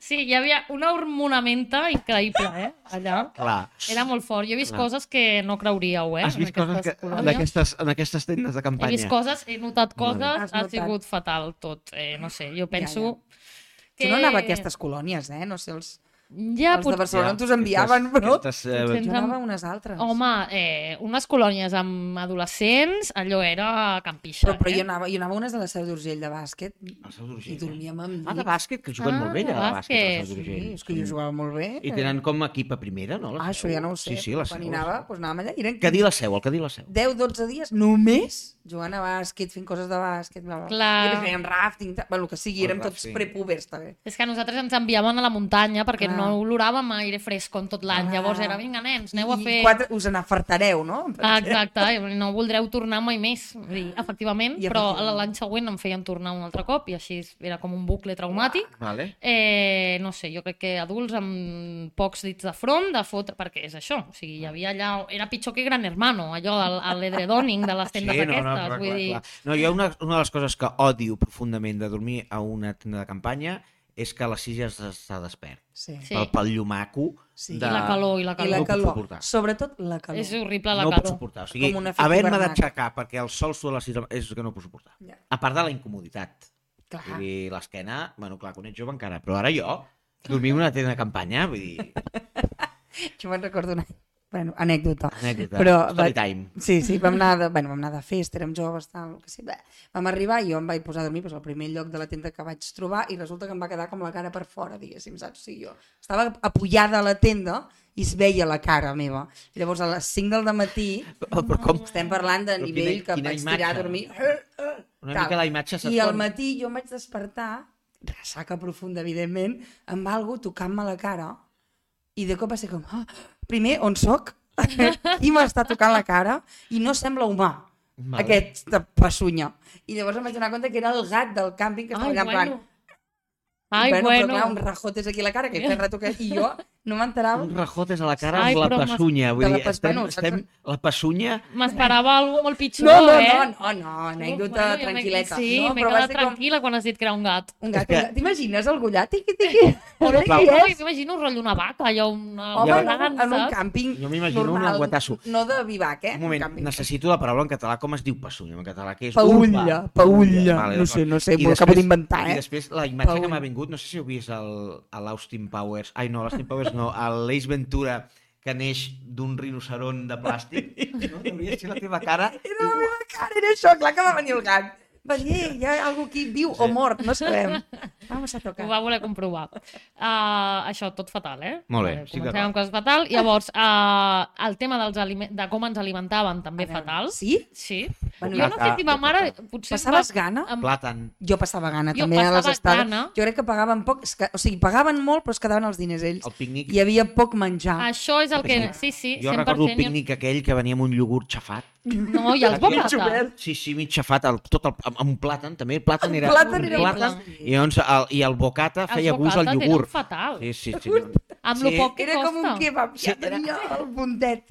Sí, hi havia una hormonamenta increïble, eh, allà. Clar. Era molt fort. Jo he vist Clar. coses que no creuríeu, eh? Has vist en coses aquestes que, en, aquestes, en aquestes tendes de He campanya? vist coses, he notat coses, Has ha notat. sigut fatal tot. Eh, no sé, jo penso... Que... Jo no anava a aquestes colònies, eh? No sé, els, Ja, els de pot... Barcelona Ja, t'us enviaven, aquestes- però... Aquestes, eh, a unes altres. Home, eh, unes colònies amb adolescents, allò era campixa, Però, però eh? jo, anava, jo anava a unes de la Seu d'Urgell de bàsquet El Seu d'Urgell. i dormíem amb Ah, de bàsquet, que juguen Ah, molt bé, allà, de de bàsquet. bàsquet. Seu Sí, d'Urgell. és que jo jugava molt bé. I tenen com equip a primera, no? Ah, això ja no ho sé. Sí, sí, la Quan Seu. hi anava, doncs anàvem allà. Eren Què dir la Seu, el que dir la Seu? 10-12 dies només jugant a bàsquet, fent coses de bàsquet, bla, bla. Clar. I després fèiem rafting, tal, bueno, el que sigui, érem tots rafting. prepúbers, també. És que a nosaltres ens enviaven a la muntanya perquè Clar. no oloràvem aire fresc com tot l'any. Ah. Llavors era, vinga, nens, aneu a I fer... quatre, us n'afartareu, no? Ah, Exacte, i no voldreu tornar mai més. Vull dir, efectivament, I però efectivament. l'any següent em feien tornar un altre cop i així era com un bucle traumàtic. Vale. Eh, no sé, jo crec que adults amb pocs dits de front, de fotre... Perquè és això, o sigui, hi havia allà... Era pitjor que Gran Hermano, allò del a l'edredoning de les tendes aquestes. clar, vull clar, dir... clar. No, jo una, una de les coses que odio profundament de dormir a una tenda de campanya és que a les 6 ja s'està despert. Sí. Sí. Pel, pel llumaco Sí. de... I la calor, i la I calor. la No calor, suportar. sobretot la calor. És horrible la no puc calor. suportar. O sigui, haver-me d'aixecar perquè el sol surt a les 6 del- és que no ho puc suportar. Ja. A part de la incomoditat. Clar. Vull dir, l'esquena, bueno, clar, quan ets jove encara, però ara jo, dormir en una tenda de campanya, vull dir, Jo me'n recordo una bueno, anècdota. anècdota, Però story va- time. Sí, sí, vam anar de, bueno, vam anar de festa, érem joves, tal, el que sí. Bé, vam arribar i jo em vaig posar a dormir doncs, al primer lloc de la tenda que vaig trobar i resulta que em va quedar com la cara per fora, diguéssim, saps? O sigui, jo estava apoyada a la tenda i es veia la cara meva. I llavors a les 5 del matí Però, però com, estem parlant de Però nivell quina- que quina vaig tirar a imatge. dormir. una Tal. mica la imatge I al matí jo em vaig despertar, ressaca profunda, evidentment, amb algú tocant-me la cara i de cop va ser com, ah, primer, on sóc? Qui m'està tocant la cara? I no sembla humà, Vale. aquesta passunya. I llavors em vaig donar compte que era el gat del càmping que estava Ai, allà en plan, bueno. Ai, bueno, bueno. però clar, un rajotes aquí a la cara, que feia rato que... I jo no m'enterava Un rajotes a la cara Ai, amb la passunya. Vull de la dir, pas- estem, bueno, saps- estem, la passunya... M'esperava alguna molt pitjor, No, no, eh? no, no, no, anècdota Bueno, jo m'he- tranquil·leta. Sí, no, m'he quedat ser com tranquil·la quan has dit que era un gat. un gat. Que- un gat. T'imagines el gullat? Tiqui, tiqui. Qui No, és? m'imagino un rotllo una vaca, allò, una, Home, una no, en un càmping Jo m'imagino un normal, aguatasso. No de vivac, eh? Un moment, necessito la paraula en català. Com es diu passunya en català? Que és Paulla, paulla. Vale, No sé, no sé, I m'ho acabo d'inventar, I eh? després la imatge que m'ha vingut, no sé si heu vist l'Austin Powers, ai no, l'Austin Powers no, a l'Ace Ventura que neix d'un rinoceron de plàstic. No? Hauria de ser la teva cara. Era la meva cara, era això, clar que va venir el gat. Va dir, "Ei, hi ha algú aquí viu o mort, no sabem. Vamos a tocar. Ho va voler comprovar. Uh, això, tot fatal, eh? Molt bé, Vale, estic comencem amb coses fatal. Llavors, uh, el tema dels aliment de com ens alimentaven també veure, fatal. Sí? Sí. Bueno, jo no sé si ma mare... Potser Passaves va- gana? Amb... Plàtan. Jo passava gana Jo també a les estades. gana. Jo crec que pagaven poc, que, o sigui, pagaven molt però es quedaven els diners ells. El pícnic. Hi havia poc menjar. Això és el que... Sí, sí, Jo 100%. recordo el pícnic aquell que venia amb un iogurt xafat. No, i els bocates. Sí, sí, mig xafat, el, tot el, amb, amb un plàtan, també el plàtan era... plàtan era horrible. I, llavors, el, I el bocata Els feia gust al iogurt. eren fatal. Sí, sí, sí. Amb Sí. lo poc que Era com un costa. kebab, Sí, ja era- tenia el puntet.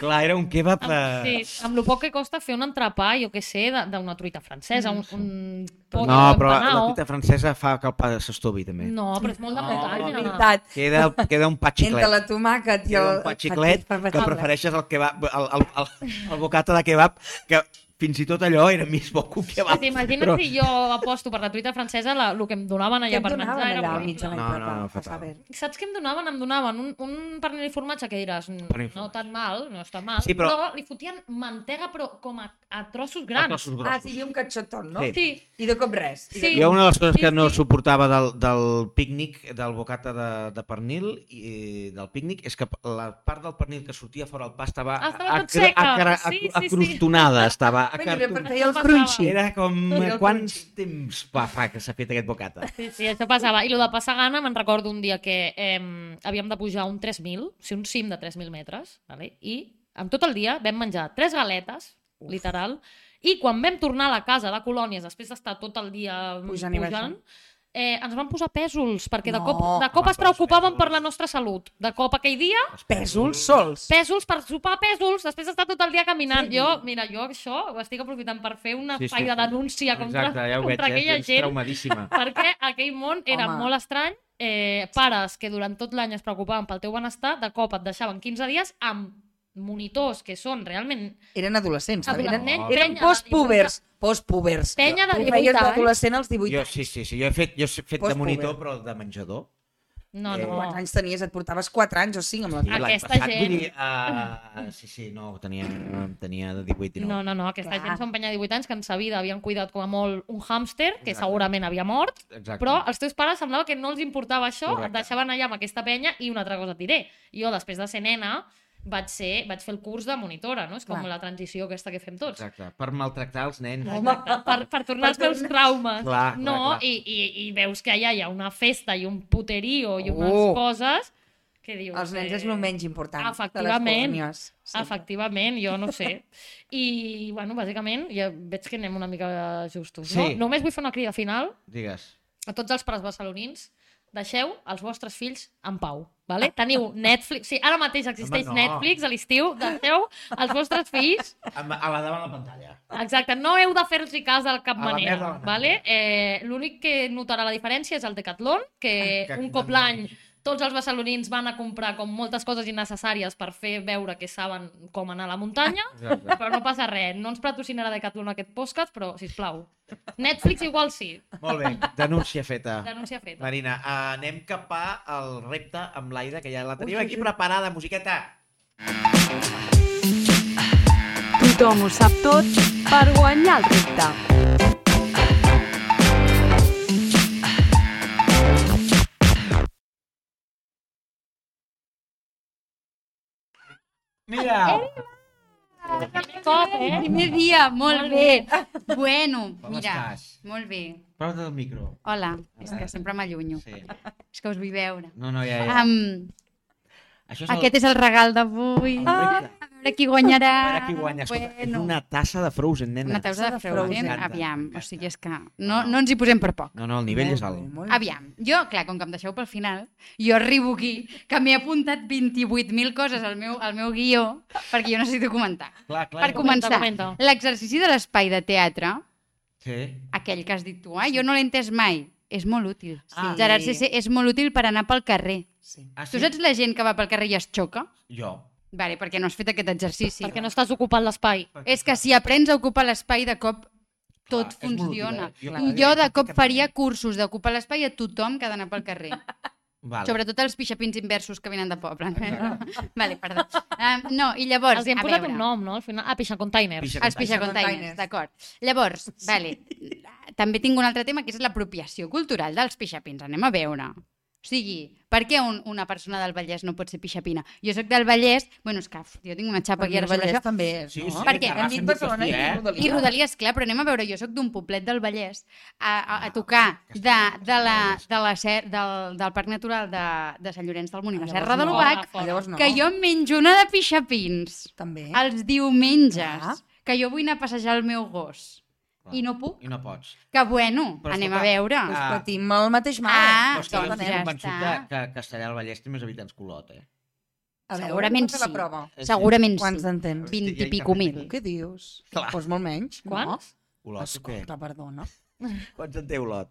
Clar, era un kebab... Amb, Eh... sí, amb lo poc que costa fer un entrepà, jo què sé, d'una truita francesa, un, un pollo No, però la, la tita francesa fa que el pa s'estovi, també. No, però és molt de muntanya. veritat, Queda, queda un pa entre xiclet. la tomàquet i Queda el... un pa xiclet que prefereixes el, kebab, el, el, el, el bocata de kebab, que fins i tot allò era més bo que un kebab. T'imagines Però- si jo aposto per la truita francesa, la, el que em donaven allà per menjar era allà al horrible. mig de No, no, no, A fatal. Saps què em donaven? Em donaven un, un pernil i formatge que diràs, "Mm, Pernil i no formatge. tan mal, no està mal, Sí, però- però... li fotien mantega però com a, a trossos grans. A trossos Ah, grossos. sí, hi havia un catxotón, no? Sí. Sí, I de cop res. I Sí. Jo una de les coses Sí, que no sí. suportava del, del pícnic, del bocata de, de pernil i del pícnic, és que la part del pernil que sortia fora el pa estava, Ah, estava Sí, sí, sí. acrostonada, estava Perquè hi ha el Això crunchy. Era com... El Quants temps va fa que s'ha fet aquest bocata? Sí, sí, això passava. I el de passar gana, me'n recordo un dia que eh, havíem de pujar un 3.000, o sigui, un cim de 3.000 metres, vale? i amb tot el dia vam menjar tres galetes, Uf. literal, i quan vam tornar a la casa de colònies, després d'estar tot el dia Pujant pujant eh, ens van posar pèsols, perquè de No, cop, de cop home, es els preocupaven pèsols- per la nostra salut. De cop aquell dia, Pèsols sols. pèsols per sopar pèsols, després d'estar tot el dia caminant. Jo, mira, jo això ho estic aprofitant per fer una Sí, sí. sí, de denúncia contra, Exacte, ja ho veig, contra ja aquella ets gent traumadíssima. perquè aquell món era Home. molt estrany. Eh, pares que durant tot l'any es preocupaven pel teu benestar, de cop et deixaven 15 dies amb monitors que són realment Eren adolescents. no? Eren, eren penya de postpubers. Postpubers. Penya de Tu 18 feies anys. d'adolescent als 18 Jo, anys. sí, sí, sí, jo he fet, jo he fet de monitor, però de menjador. No, Eh, no. Quants anys tenies? Et portaves 4 anys o 5 amb la Sí, Aquesta passat, gent- vull dir, uh, sí, sí, no, tenia, tenia de 18 i 19. No, no, no, aquesta Clar. gent són penya de 18 anys que en sa vida havien cuidat com a molt un hàmster, que Exacte. segurament havia mort, Exacte. però els teus pares semblava que no els importava això, Correcte. et deixaven allà amb aquesta penya i una altra cosa et diré. Jo, després de ser nena, vaig, ser, vaig fer el curs de monitora, no? És com Clar. la transició aquesta que fem tots. Exacte, per maltractar els nens. Exacte, per, per tornar als teus traumes. Clar, no, clar. I, i, i veus que allà hi ha una festa i un puterío i unes Oh. coses que dius... Els nens és eh, el menys important de les Efectivament. colònies. Sí. Efectivament, jo no sé. I, bueno, bàsicament, ja veig que anem una mica justos. Sí. No? Només vull fer una crida final Digues. a tots els pares barcelonins. Deixeu els vostres fills en pau. Vale? Teniu Netflix... Sí, ara mateix existeix Home, no. Netflix a l'estiu. Deixeu els vostres fills A, a la davant la pantalla. Exacte, no heu de fer-los cas de cap A manera. Vale? Eh, L'únic que notarà la diferència és el Decathlon, que, Que- un cop l'any tots els barcelonins van a comprar com moltes coses innecessàries per fer veure que saben com anar a la muntanya, Exacte. però no passa res. No ens patrocinarà Decathlon aquest podcast, però, si plau. Netflix igual sí. Molt bé, denúncia feta. Denúncia feta. Marina, anem cap al repte amb l'Aida, que ja la tenim aquí preparada, musiqueta. Tothom ho sap tot per guanyar el repte. Mira! Cop, eh? Primer dia, molt Molt bé. Bueno, Com mira, estàs? molt bé. Prova el micro. Hola, és que sempre m'allunyo. Sí. És que us vull veure. No, no, ja, ja. Um, Això és el... aquest és el regal d'avui. repte. A veure qui guanyarà. A veure qui guanya. Escolta, és Bueno. una tassa de Frozen, nena. Una tausa de Frozen. Aviam. O sigui, és que no, no ens hi posem per poc. No, no, el nivell és alt. Molt bé. Aviam, jo, clar, com que em deixeu pel final, jo arribo aquí, que m'he apuntat 28.000 coses al meu, al meu guió, perquè jo necessito comentar. Clar, clar. Per començar, l'exercici de l'espai de teatre, Sí. aquell que has dit tu, ah, jo no l'he entès mai, és molt útil. Sí. Ah. Gerard CC és molt útil per anar pel carrer. Sí. Ah, Tu saps la gent que va pel carrer i es xoca? Jo. Vale, perquè no has fet aquest exercici. Perquè no estàs ocupant l'espai. És que si aprens a ocupar l'espai, de cop tot Clar, molt útil, funciona. eh? Jo- I jo de cop faria cursos d'ocupar l'espai a tothom que ha d'anar pel carrer. Vale. Sobretot els pixapins inversos que venen de poble. vale, perdó. Um, no, i llavors, Els hi hem posat veure, un nom, no? Al final... Ah, Pixa Containers. Pixa els pixacontainers, Containers. d'acord. Llavors, vale, també tinc un altre tema que és l'apropiació cultural dels pixapins. Anem a veure. O sigui, per què un, una persona del Vallès no pot ser pixapina? Jo sóc del Vallès, bueno, és que uf, jo tinc una xapa aquí Perquè ara sobre Vallès això. també és, Sí, no? sí, Per què? Hem dit Barcelona i eh? Rodalies. I Rodalies, clar, però anem a veure, jo sóc d'un poblet del Vallès a, a, a tocar de, de la, de la ser, del, del Parc Natural de, de Sant Llorenç del Munt i la Llavors Serra de l'Ubac. Llavors no. que jo em menjo una de pixapins També. els diumenges, Clar. que jo vull anar a passejar el meu gos. Clar. I no puc. I no pots. Que bueno, Però anem escolta, a veure. Pues Ah. patim el mateix mal. Ah, Però és que jo doncs estic ja convençut que, està. que Castellà del Vallès té més habitants que Olot, eh? A veure, Segurament la sí. prova. Segurament Quants sí. en tens? 20 Ja i pico mil. Què dius? Clar. Doncs molt menys. Quants? Olot, No? què? Escolta, perdona. Quants en té Olot?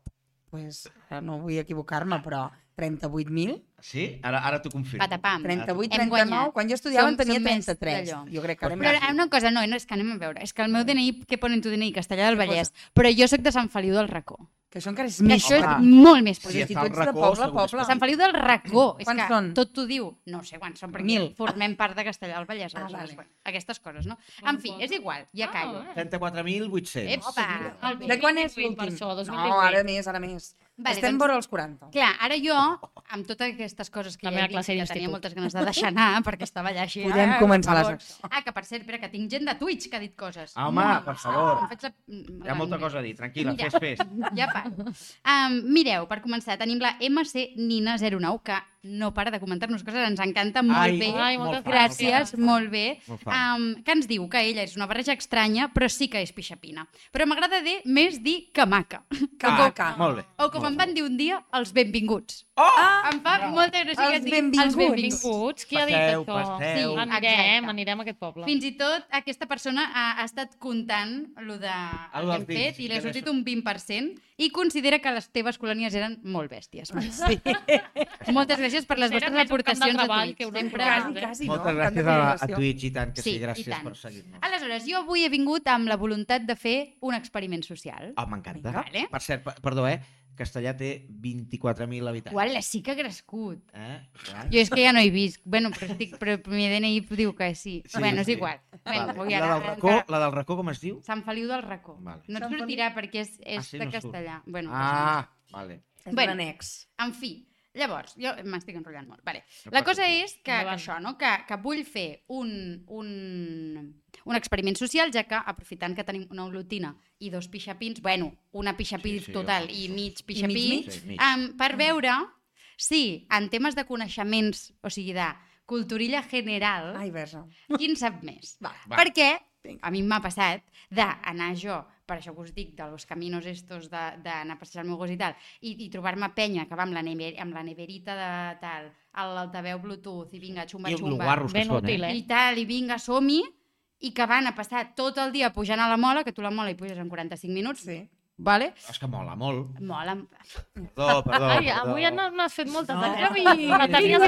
Pues, eh, no vull equivocar-me, però 38.000? Sí? Ara, ara t'ho confirmo. Patapam. 38, Hem 39? guanyat. Quan jo estudiava en Som- tenia som més 33. d'allò. Jo crec que ara Però eh, una cosa, no, no, és que anem a veure. És que el meu DNI, què pone en tu DNI? Castellà del Vallès. Però jo sóc de Sant Feliu del Racó. Que això encara és Que més. això és home. molt més Sí, positiu. si al ets de poble, poble. Sant Feliu del Racó. És Quants que són? tot t'ho diu. No sé quants són, perquè Mil. formem part de Castellà del Vallès. Ah, vale. bueno, aquestes coses, no? En fi, és igual, ja callo. Ah, 34.800. Epa! De quan és 2018 per l'últim? això, 2018. No, ara més, ara més. Vale, Estem doncs- vora els 40. Clar, ara jo, amb totes aquestes coses que La ja meva he dit, classe que tenia moltes ganes de deixar anar, perquè estava allà així... Podem ah, començar favor. secció. Ah, que per cert, espera, que tinc gent de Twitch que ha dit coses. Ah, home, per favor. Faig la... Hi ha molta cosa a dir, tranquil·la, Mira. fes, fes. Ja pa. Um, mireu, per començar, tenim la MC Nina09, que no para de comentar-nos coses, ens encanta molt Ai, bé. Ai, moltes molt fan, Gràcies, molt bé. Molt. Um, que ens diu que ella és una barreja estranya, però sí que és pixapina. Però m'agrada dir, més dir que maca. Que Ah, maca. Molt bé. O com em van dir un dia, els benvinguts. Oh! Em fa molta gràcia que Els et diguin els benvinguts. Qui ha dit això? passeu. Sí, Anirem, exacte. anirem a aquest poble. Fins i tot aquesta persona ha, ha estat comptant lo de Ah, el que hem fet i li ha que sortit un 20% i considera que les teves colònies eren molt bèsties. Sí. Moltes gràcies per les vostres aportacions a Twitch. que Sempre... Quasi, quasi, no? Moltes gràcies a, a. Twitch i tant, que sí, Sí, gràcies tant. per seguir-nos. Aleshores, jo avui he vingut amb la voluntat de fer un experiment social. Oh, m'encanta. Vale. Per cert, per- perdó, eh? Castellà té 24.000 habitants. Uala, sí que ha crescut. Eh? Clar. Jo és que ja no he vist. Bueno, però, estic, però el mi DNI diu que sí. Sí, bueno, és sí. igual. Bueno, Vale. la, del racó, encara- la del racó, com es diu? Sant Feliu del Racó. Vale. No et sortirà perquè és, és Ah, sí, de no surt. castellà. Bueno, Ah, vale. És Bueno. un annex. En fi, Llavors, jo m'estic enrotllant molt. Vale. La cosa és que, que això, no? que, que vull fer un, un, un experiment social, ja que aprofitant que tenim una olotina i dos pixapins, bueno, una pixapí Sí, sí, total jo- i mig pixapí, mig? Sí, mig. um, per veure si en temes de coneixements, o sigui, de culturilla general, Ai, quin sap més? Va. Va. Perquè a mi m'ha passat d'anar jo, per això que us dic, de los caminos estos de- d'anar a passejar el meu gos i tal, i, i trobar-me penya que va amb la, never, amb la neverita de tal, a l'altaveu Bluetooth, i vinga, xumba, I xumba, lo guarros que Ben són, útil, eh? eh? i tal, i vinga, som-hi, i que van a passar tot el dia pujant a la mola, que tu la mola hi puges en 45 minuts, Sí. Vale? És que mola molt. Mola. Perdó, perdó. Ai, perdó. avui no n'has fet moltes. No. No. Ai, La tenies.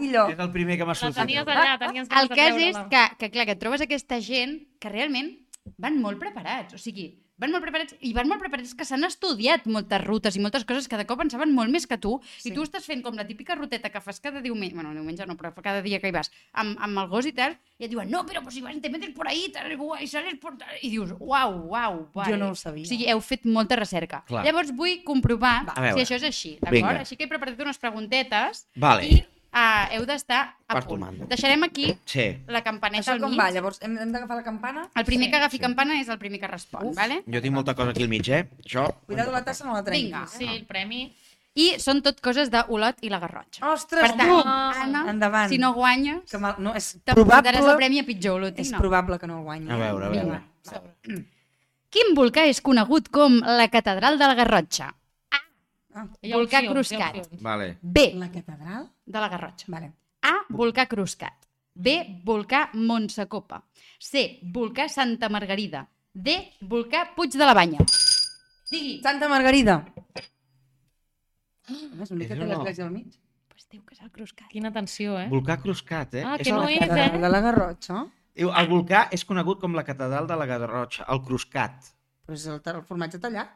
Illo. És el primer que m'ha la sortit. tenies allà, tenies El cas és que, que, clar, que et trobes aquesta gent que realment van molt preparats, o sigui, van molt preparats i van molt preparats que s'han estudiat moltes rutes i moltes coses que de cop en saben molt més que tu sí. I tu estàs fent com la típica ruteta que fas cada diumenge, bueno, diumenge no, però cada dia que hi vas amb, amb el gos i tal, i et diuen, no, però pues, si vas, te metes por ahí tal, y sales por tal... i dius, uau, uau, vale. Jo no ho sabia. O sigui, heu fet molta recerca. Clar. Llavors vull comprovar A veure. si això és així, d'acord? Així que he preparat unes preguntetes Vale. i uh, heu d'estar a Per tu punt. mando. Deixarem aquí Sí. la campaneta Això al com mig. va? Llavors, hem, hem d'agafar la campana? El primer Sí, que agafi sí. campana és el primer que respon, Uf. vale? Jo tinc molta cosa aquí al mig, eh? Això... Cuidado la tassa, no la trenquis. Vinga. Sí, el premi. I són tot coses d'Olot i la Garrotxa. Ostres, per tant, tu! Anna, Endavant. si no guanyes, Que mal... no, és t'emportaràs el probable, premi a pitjor és olotina. probable que no el guanyi. A veure, a veure. Vinga. Quin volcà és conegut com la Catedral de la Garrotxa? Ah, Volcà opcions, Cruscat. Vale. B, la catedral? de la Garrotxa. Vale. A, volcà Cruscat. B, volcà Montsecopa. C, volcà Santa Margarida. D, volcà Puig de la Banya. Digui. Santa Margarida. Ah, és l'únic que té l'església al mig. Pues diu que és el Cruscat. Quina atenció, eh? Volcà Cruscat, eh? Ah, És que no La és, eh? de la Garrotxa. Diu, el volcà és conegut com la catedral de la Garrotxa, el Cruscat. Però és el, el formatge tallat.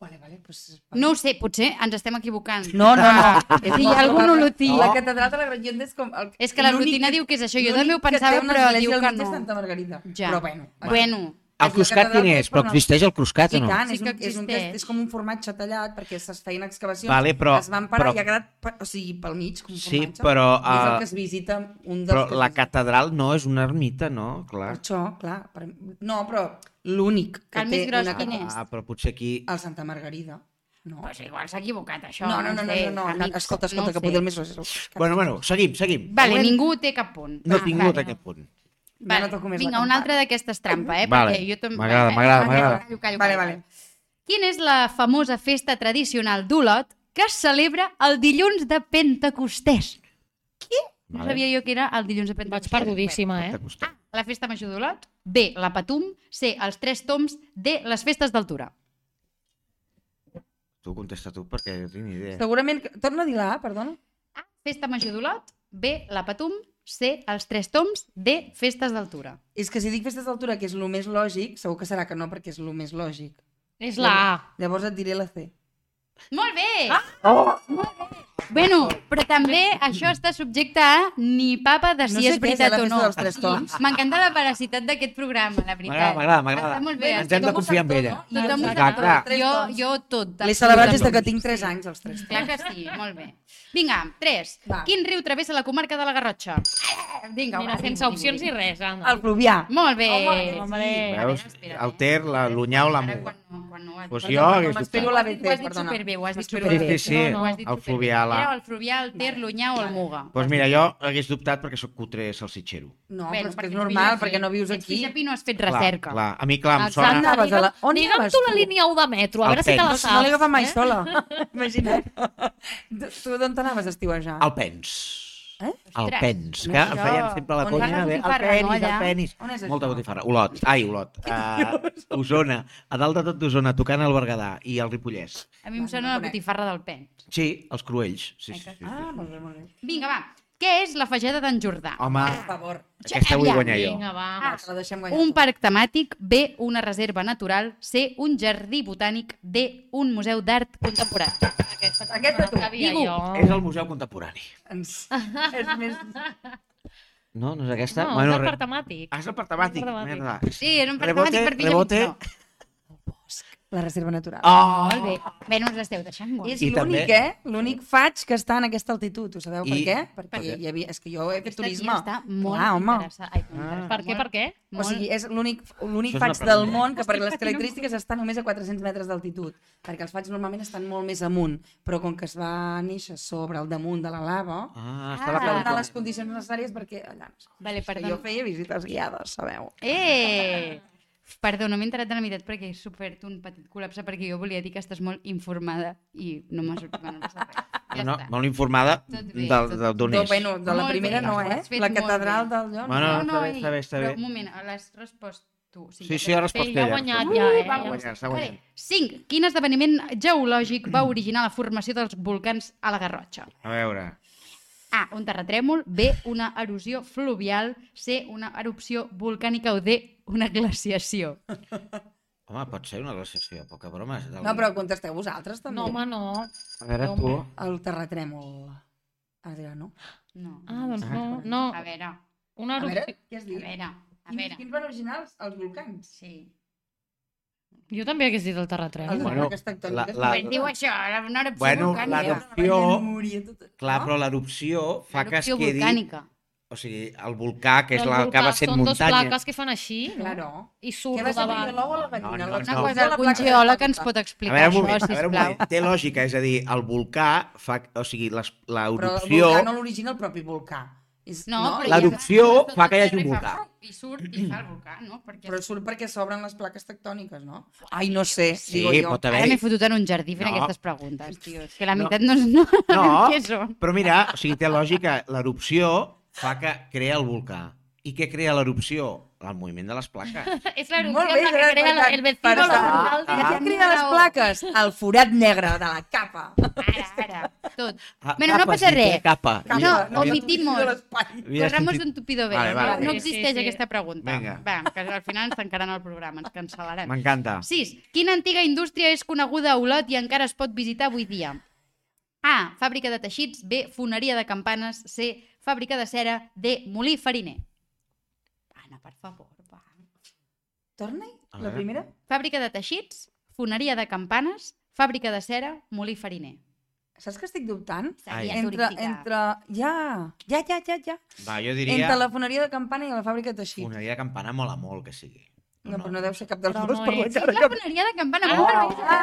Vale, vale, pues... No ho sé, potser ens estem equivocant. No, no, no. Ah, Si hi ha algun olotí. La catedral de la Garrotxa és com... El, És que la rutina que- diu que és això. Jo també ho pensava, però diu que és no. Santa Margarida. Ja. Però bueno. Bueno, El És Cruscat quin és? és, Però no. existeix el Cruscat I o no? tant, Sí és, un, que és, un, existeix. és com un formatge tallat perquè es feien excavacions, Vale, però- es van parar però- i ha quedat, o sigui, pel mig, com un Sí, formatge. però, I és el uh, que es visita un dels Però la catedral no és una ermita, no? Clar. Per això, clar, per... no, però l'únic que El té més gros una quin és? Ah, però potser aquí... El Santa Margarida. No, pues igual s'ha equivocat, això. no, no, no, no, no, no, no, amics, escolta, escolta, no que potser el més gros és el. Bueno, bueno, seguim, seguim. Vale, Següent. ningú té cap punt. No Va, tinc vale. tot aquest punt. Vale. no Vinga, una campana. altra d'aquestes trampa, eh? Vale. Perquè jo també... M'agrada, m'agrada, Eh, m'agrada. Callo, callo, Vale, vale. Quina és la famosa festa tradicional d'Olot que es celebra el dilluns de Pentecostès? No Vale. sabia jo que era el dilluns de Vaig Pentecostès. perdudíssima, eh? T'acosta. A, la festa major d'Olot. B, la Patum. C, els tres toms. D, les festes d'altura. Tu contesta tu perquè no tinc ni idea. Segurament... que- Torna a dir la A, perdona. A, festa major d'Olot. B, la Patum. C, els tres toms. D, festes d'altura. És que si dic festes d'altura, que és el més lògic, segur que serà que no, perquè és el més lògic. És la A. Llavors et diré la C. Molt bé! Oh! Molt bé! Bueno, però també això està subjecte a ni papa de si No sé és és, eh, veritat la o no. M'encanta la veracitat d'aquest programa, la veritat. M'agrada, m'agrada. Està molt bé. Ens hem de confiar en ella. Tothom ho Clar, sap clar. tot. Jo, jo tot. L'he celebrat des de que tinc 3 anys, els tres Clar que sí, molt bé. Vinga, 3. Va. Quin riu travessa la comarca de la Garrotxa? Vinga, Mira, va, sense vinga, opcions ni vinga. res, anda. El Fluvià. Molt bé. Hombre. Veus? Espera, El Ter, la l'Unyà o la Ara, Mu. Quan no- quan no ho has Pues dit. jo hagués m'espero dubtat. la Ho has dit perdona. superbé, ho has dit superbé. Sí, sí, sí. No, no, ho has dit El la- Era el Fluvià, el Ter, l'Unyà o el Muga. Doncs pues mira, jo hagués dubtat perquè sóc cutre salsitxero. No, Bueno, però és que és ets normal, perquè no vius Ets aquí. pixapí, no has fet Clar, recerca. Clar, a mi, clar, em sona... anaves a la- on Digue'm tu la línia 1 de metro, a Al veure si te la saps. No l'he agafat mai eh? sola. Imagina't. Tu d'on t'anaves a estiuejar? El pens. Eh? El pens, que això. em feien sempre la On conya. de, El penis, el penis. Molta botifarra. Olot, ai, Olot. Uh, Osona, a dalt de tot d'Osona, tocant el Berguedà i el Ripollès. A mi em sona la botifarra del Pens. Sí, els Cruells. Sí, sí, sí, sí. Ah, molt bé, molt bé. Vinga, va. Què és la Fageda d'en Jordà? Home, Per favor. aquesta vull guanyar jo. Vinga, va. Ah, la deixem guanyar. Un parc temàtic, B, una reserva natural, C, un jardí botànic, D, un museu d'art contemporani. Aquesta, Aquesta tu. sabia Digo. jo. És el Museu Contemporani. Ens... és més... No, no és aquesta? No, bueno, és el re- per temàtic. Ah, és el per temàtic. Merda. Sí, era un Rebote, temàtic per rebote. La reserva natural. Oh! Molt bé. Bé, no ens esteu deixant guai. És l'únic, també- eh? L'únic faig que està en aquesta altitud. Ho sabeu per I- què? Perquè per què? hi havia... és que jo he fet Aquesta turisme. tia està molt Clar, home. interessant. Ai, interessant. Per què, per què? O sigui, és l'únic faig del món que per les característiques està només a 400 metres d'altitud, perquè els faigs normalment estan molt més amunt, però com que es va néixer sobre el damunt de la lava, Ah, Ah. estava va donar les condicions necessàries perquè allà... Vale, perdó. jo feia visites guiades, sabeu? Eh! Perdó, no m'he enterat de la meitat perquè he sofert un petit col·lapse perquè jo volia dir que estàs molt informada i no m'ha sortit, bueno, no passa res. Ja no, està. molt informada Tot bé, del, del, d'on No, és. bueno, de la Molt primera bé, no, eh? La catedral del lloc. Bueno, no, està no, bé, està bé, està però bé. un moment, l'has respost tu. O sigui, Sí, sí, ha respost ja ha ella. guanyat, ja, eh? va Ja. guanyar, s'ha guanyat. Vale. 5. Quin esdeveniment geològic va originar la formació dels volcans a la Garrotxa? A veure, A. Un terratrèmol. B. Una erosió fluvial. C. Una erupció volcànica. O D. Una glaciació. home, pot ser una glaciació, poca broma. Del... No, però contesteu vosaltres també. No, home, no. A veure, no, tu... El terratrèmol. Adrià, no? No. Ah, doncs Ah. no. no. A veure, Una A veure, erupció... què has a dit? veure, a veure. quins van originals? Els volcans. Sí. Jo també hagués dit el terratrèmol. Bueno, la- la- Quan diu això, una erupció Bueno, volcànica. l'erupció- Clar, però l'erupció fa que es Erupció quedi... volcànica. O sigui, el volcà, que és El la que va sent Són dos muntanya... plaques que fan així, no? Claro. I Què surt va ser davant. o la gallina? No, no, no. Una No. cosa, algun placa geòleg ens pot A explicar veure, un això, moment, a veure, un sisplau. moment. Té lògica, és a dir, el volcà fa... O sigui, les- Però el l'erupció... volcà no l'origina el propi volcà. És, No, però L'erupció ja- fa que hi hagi un volcà. I surt i fa el volcà, no? Perquè... Però surt perquè s'obren les plaques tectòniques, no? Ai, no sé, Sí, digo jo. pot Ara haver... m'he fotut en un jardí fent No. aquestes preguntes, tio. És que la No. meitat no, no, No, què són. però mira, o sigui, té lògica. L'erupció fa que crea el volcà. I què crea l'erupció? El moviment de les plaques. És l'erupció la que crea el tant, vestíbul per tant, natural. Què Ah. crea les plaques? El forat negre de la capa. Ara, ara, tot. Ah, Bueno, no passa res. Capa. No, Havia- no, havia- omitimos. Corremos d'un tupido velo. Vale, vale. No existeix sí, sí. aquesta pregunta. Vinga. Va, que al final ens tancaran el programa, ens cancel·laran. M'encanta. 6. Quina antiga indústria és coneguda a Olot i encara es pot visitar avui dia? A. Fàbrica de teixits. B. Foneria de campanes. C. Fàbrica de cera. D. Molí fariner. Anna, per favor, va. Torna-hi? La primera? Fàbrica de teixits, foneria de campanes, fàbrica de cera, molí fariner. Saps que estic dubtant? Ai. Entre, turística. entre... Ja, ja, ja, ja, ja. Va, jo diria... Entre la foneria de campana i la fàbrica de teixits. Foneria de campana mola molt que sigui. No, però no deu ser cap dels dos no per la cara La que... foneria de campana, Ah. molt bé.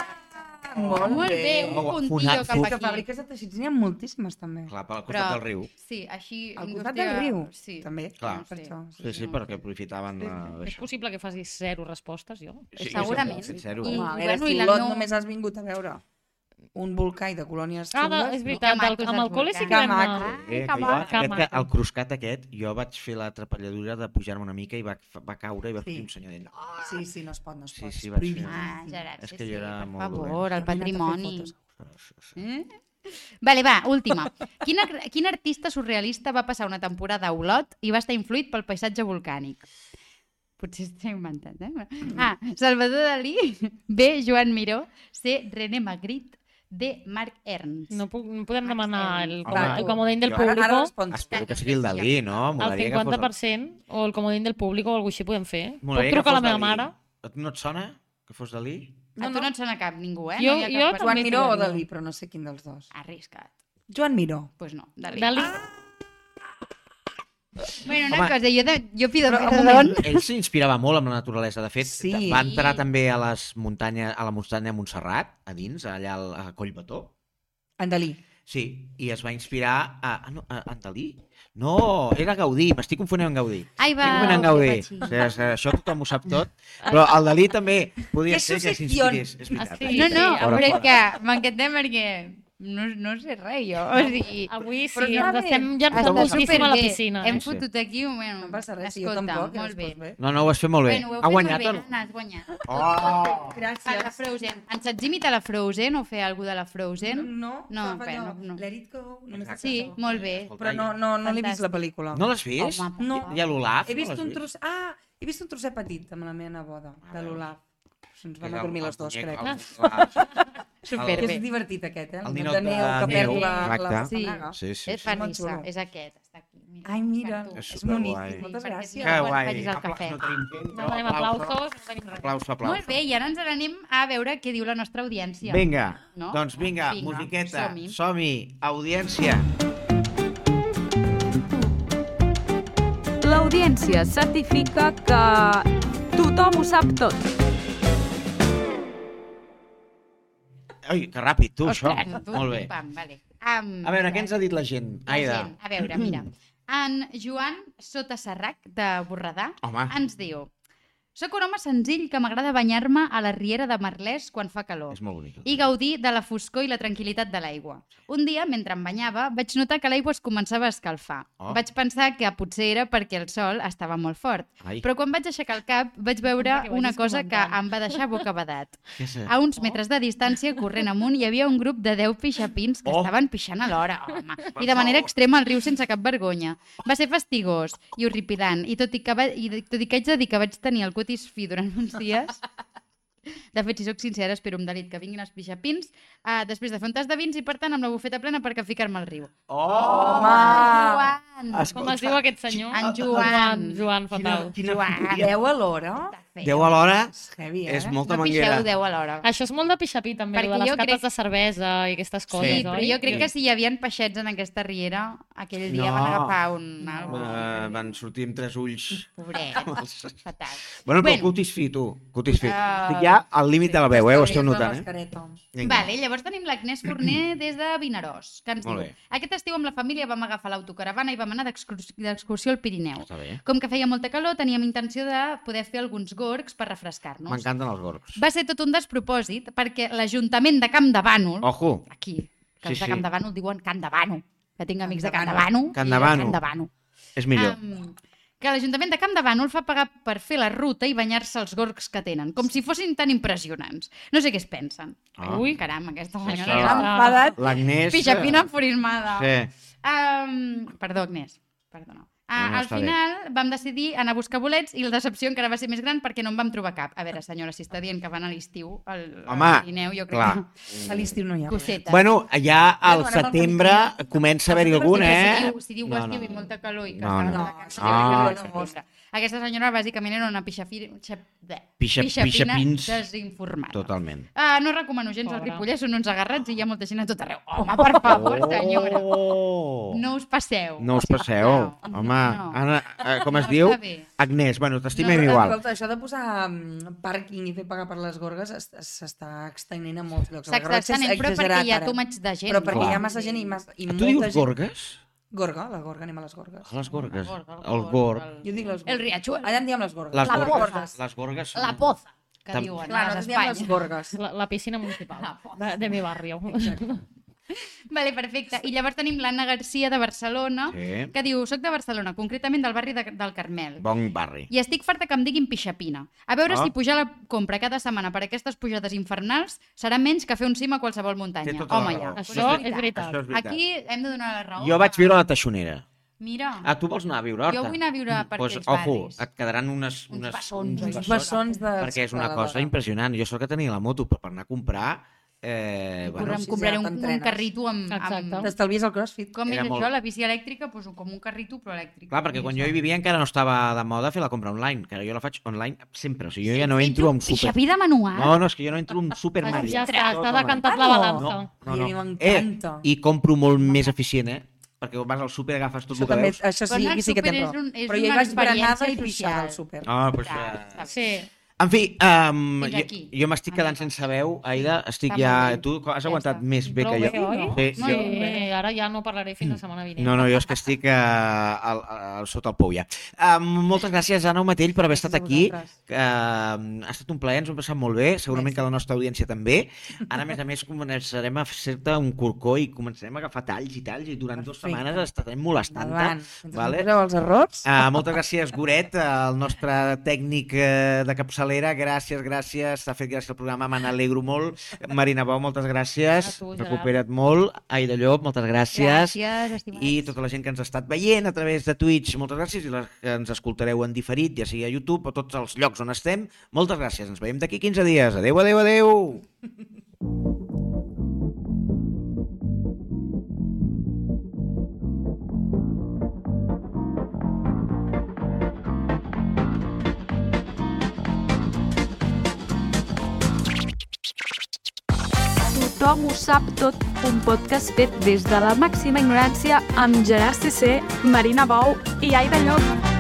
Molt, Molt bé, un Oh, puntillo fonat- cap Que aquí. fàbriques de teixits n'hi ha moltíssimes, també. Clar, pel costat Però- del riu. Sí, així... Al costat del riu, Sí. també. Clar. Per això. Sí, sí, perquè aprofitaven la... És això. possible que facis zero respostes, jo? Sí, Segurament. sí, Zero. I- bueno, si i la no- només has vingut a veure un volcà i de colònies Ah, de, xungues... és veritat, Que del, macos amb el col·le sí que vam anar. Que maco. Eh, que jo, aquest, el cruscat aquest, jo vaig fer la trapelladura de pujar-me una mica i va, va caure i va Sí. fer un senyor dient... "Ah!" Sí, sí, no es pot, no es Sí, pot. sí, vaig prohibit. fer. Ah, Gerard, És sí, que jo sí, era per molt favor, dolent. el patrimoni. fotos. Eh? Vale, va, última. Quin, ar- quin artista surrealista va passar una temporada a Olot i va estar influït pel paisatge volcànic? Potser estic inventant, eh? A. Salvador Dalí. B. Joan Miró. C. René Magritte. D. Marc Ernst. No, puc, no podem demanar el, Home, el comodín del Ara, ara respons. Espero que sigui el Dalí, no? el Molaria que fos el- 50% o el comodín del públic o alguna així podem fer. Puc Molaria que trucar a la fos meva mare? A tu no et sona que fos Dalí? A tu no et sona cap ningú, eh? Jo- no jo cap Joan Miró o. Dalí, però no sé quin dels dos. Arriscat. Joan Miró. Doncs pues no, Dalí. Dalí. Bueno, una Home. cosa, jo, de, jo pido Però, un perdón. Ell s'inspirava molt amb la naturalesa. De fet, Sí. va entrar també a les muntanyes, a la muntanya Montserrat, a dins, allà al- a Collbató. En Dalí. Sí, i es va inspirar a... Ah, no, a, a Dalí? No, era Gaudí, m'estic confonent amb Gaudí. Ai, Estic va. confonent amb Gaudí. que O sigui, és- això tothom ho sap tot, però el Dalí també podia Que ser que s'inspirés. Ah, sí. No, no, Sí, però fora, és que m'encantem perquè no, no sé res, jo. O sigui, Avui sí, ens bé. estem llançant moltíssim a la superbé. piscina. Hem Eh? Sí. fotut aquí, bueno, No passa res, si jo escolta, tampoc. molt bé. bé. No, no, ho has fet molt bé. Bueno, ho heu ha fet guanyat molt bé, no? Anna, has guanyat. Oh! A la Gràcies. Frozen. Ens saps imitar la Frozen o fer alguna de la Frozen? No, No, però allò, no, no. Let it go. només Exacte. Sí, això. molt bé. Escolta, Però no, no, no l'he vist la pel·lícula. No l'has vist? Home, No. I a l'Olaf? He vist no un tros... Ah, he vist un trosset petit amb la meva neboda, de l'Olaf. Ens vam dormir les dues, crec. Superbé. És divertit aquest, eh? El El ninot de neu que perd neu, la, la exacte. Sí. pastanaga. Sí, sí, És sí. fa molt risa, xulo. és aquest. Està aquí. Ai, mira, Per tu. És és boníssim. Moltes gràcies. Que guai. el cafè. No tenim gent, No però tenim aplausos, no tenim res. Aplauso, aplauso. Molt bé, i ara ens n'anem a veure què diu la nostra audiència. Vinga, No? doncs vinga, Vinga, musiqueta, som-hi. som-hi, audiència. L'audiència certifica que tothom ho sap tot. Ai, que ràpid, tu, això. Ostres, tu, Molt bé. Pam, vale. Um, A veure, què ens ha dit la gent? La Aida. gent, a veure, mira. En Joan Sota Serrac, de Borredà, Home, ens diu Soc un home senzill que m'agrada banyar-me a la riera de Merlès quan fa calor és molt bonic. i gaudir de la foscor i la tranquil·litat de l'aigua. Un dia, mentre em banyava, vaig notar que l'aigua es començava a escalfar. Oh. Vaig pensar que potser era perquè el sol estava molt fort. Ai, Però quan vaig aixecar el cap, vaig veure Home, que vagis una cosa que comentant. em va deixar bocabadat. A uns metres de distància, corrent amunt, hi havia un grup de 10 pixapins que Oh. estaven pixant alhora, home, i de manera extrema al riu sense cap vergonya. Va ser fastigós i horripilant, i tot i que, va, i tot i que haig de dir que vaig tenir el cutis fi durant uns dies, de fet, si sóc sincera, espero amb delit que vinguin els pixapins uh, després de fer un tas de vins i, per tant, amb la bufeta plena per ficar-me al riu. Oh! Joan! Com es diu aquest senyor? En Joan. Joan, Joan fatal. Quina, Joan. quina... Deu a l'hora? Deu a l'hora És heavy, eh? és molta No manguera. pixeu 10 a l'hora. Això és molt de pixapí, també, Perquè de les jo cates crec- de cervesa i aquestes coses, Sí, Sí, però oi? jo crec que si hi havia peixets en aquesta riera, aquell dia No. van agafar un... algo. Uh, van sortir amb tres ulls. Pobret, fatal. Bueno, però Bueno. cutis fi, tu. Cutis fi. Ah, Estic ja al límit de la veu, eh? Ho esteu notant, eh? Vale, llavors tenim l'Agnès Forner des de Vinaròs, que ens Molt diu bé. Aquest estiu amb la família vam agafar l'autocaravana i vam anar d'excurs- d'excursió al Pirineu. Com que feia molta calor, teníem intenció de poder fer alguns gorgs per refrescar-nos. M'encanten els gorgs. Va ser tot un despropòsit perquè l'Ajuntament de Camp de Bànol, Ojo, aquí, que Sí, els de sí. Camp de Bànol diuen Camp de Bànol, que tinc amics de Camp Camp de de Bànol. Camp i de Bànol. Camp de Bànol. és millor. Um, que l'Ajuntament de Camp de Bànol fa pagar per fer la ruta i banyar-se els gorgs que tenen, com si fossin tan impressionants. No sé què es pensen. Ah. Ui, caram, aquesta senyora. L'Agnès... pixapina enfurismada. Sí. Um, perdó, Agnès. Perdona. Uh, No, no, al està bé. final vam decidir anar a buscar bolets i la decepció encara va ser més gran perquè no en vam trobar cap. A veure, senyora, si està dient que van a l'estiu al, Home, al Pirineu, jo crec clar. que... A l'estiu no hi ha. Cosetes. Bueno, ja al Bueno, al setembre comença a haver-hi algun, eh? Si diu, si diu No, estiu no. i molta calor i que No, no. No, ah. no, no. Aquesta senyora bàsicament era una pixafi... Xa... bleh, Pixa- pixapins. desinformada. Totalment. Ah, no recomano gens el Pobra. Ripollès, són uns agarrats i hi ha molta gent a tot arreu. Home, per favor, senyora. Oh! No us passeu. No us passeu. sisplau. Home, No. Anna, eh, com es No diu? Agnès, bueno, t'estimem No, igual. Escolta, això de posar mm, pàrquing i fer pagar per les gorgues es- es- s'està extenent a molts llocs. S'està extenent, però perquè hi ha much de gent. Però perquè Clar. hi ha massa gent i, massa, i Tu molta dius gent... gorgues? Gorga, la gorga, anem a les gorgues. A les gorgues. gorg, el El gorg, gorg. el- Jo dic les gorgues. El riachuelo. Allà en diem les gorgues. Les La gorgues. poza. Les gorgues són... La poza, que Tam- diuen Clar, a les diem les gorgues. La, la piscina municipal de, de mi barrio. Vale, perfecte. I llavors tenim l'Anna Garcia de Barcelona, Sí. que diu, soc de Barcelona, concretament del barri de, del Carmel. Bon barri. I estic farta que em diguin pixapina. A veure Ah. si pujar la compra cada setmana per aquestes pujades infernals serà menys que fer un cim a qualsevol muntanya. Tota Home, ja. Això és veritat. Això és veritat. Aquí hem de donar la raó. Jo vaig viure a la Teixonera. Mira, Ah, tu vols anar a viure a Horta? Jo vull anar a viure per pues, aquells ojo, barris. et quedaran unes, Uns unes, bessons, uns uns Bessons de... perquè és una cosa impressionant. Jo sóc que tenia la moto, però per anar a comprar... Eh, bueno, em sí, compraré ja un, un carrito amb... Amb... T'estalvies el crossfit. Com és Era això, molt- la bici elèctrica? Pues, com un carrito, però elèctric. clar, perquè quan jo I hi vivia encara no estava de moda fer la compra online, que jo la faig online sempre. O sigui, jo ja no entro a un un super... de manual. No, no, és que jo no entro a un supermarket. ja està, està decantat la balança. No, no, no. m'encanta. Eh, I compro molt més eficient, eh? Perquè vas al súper, agafes tot Això, el que també, veus. això Però sí, sí que és raó. Però jo hi vaig berenada i pixada al súper. Ah, pues, eh, està bé. Sí. En fi, um, jo, jo m'estic quedant sense veu, Aida, estic Està ja... bé. Tu has Ja aguantat està. més bé Prou que bé, jo. oi? Sí, Molt jo, Sí, ara ja no parlaré fins la setmana vinent. no, no, jo és que estic uh, al, al, sota el pou ja. Uh, moltes gràcies, Anna Matell, per haver estat aquí. Uh, ha estat un plaer, ens ho hem passat molt bé, segurament que la nostra audiència també. Ara, a més a més, començarem a fer-te un corcó i començarem a agafar talls i talls i durant dues Perfecte. setmanes estarem molestant-te. Vale. els errors. Uh, moltes gràcies, Goret, el nostre tècnic uh, de capçalera. Gràcies, gràcies. T'ha fet gràcia el programa, me n'alegro molt. Marina Bau, moltes gràcies. A tu, Gerard. Recupera't molt. Aida Llop, moltes gràcies. Gràcies, estimats. I tota la gent que ens ha estat veient a través de Twitch, moltes gràcies. I les que ens escoltareu en diferit, ja sigui a YouTube o tots els llocs on estem, moltes gràcies. Ens veiem d'aquí 15 dies. Adeu, adeu, adeu. Tothom ho sap tot, un podcast fet des de la màxima ignorància amb Gerard CC, Marina Bou i Aida Llop.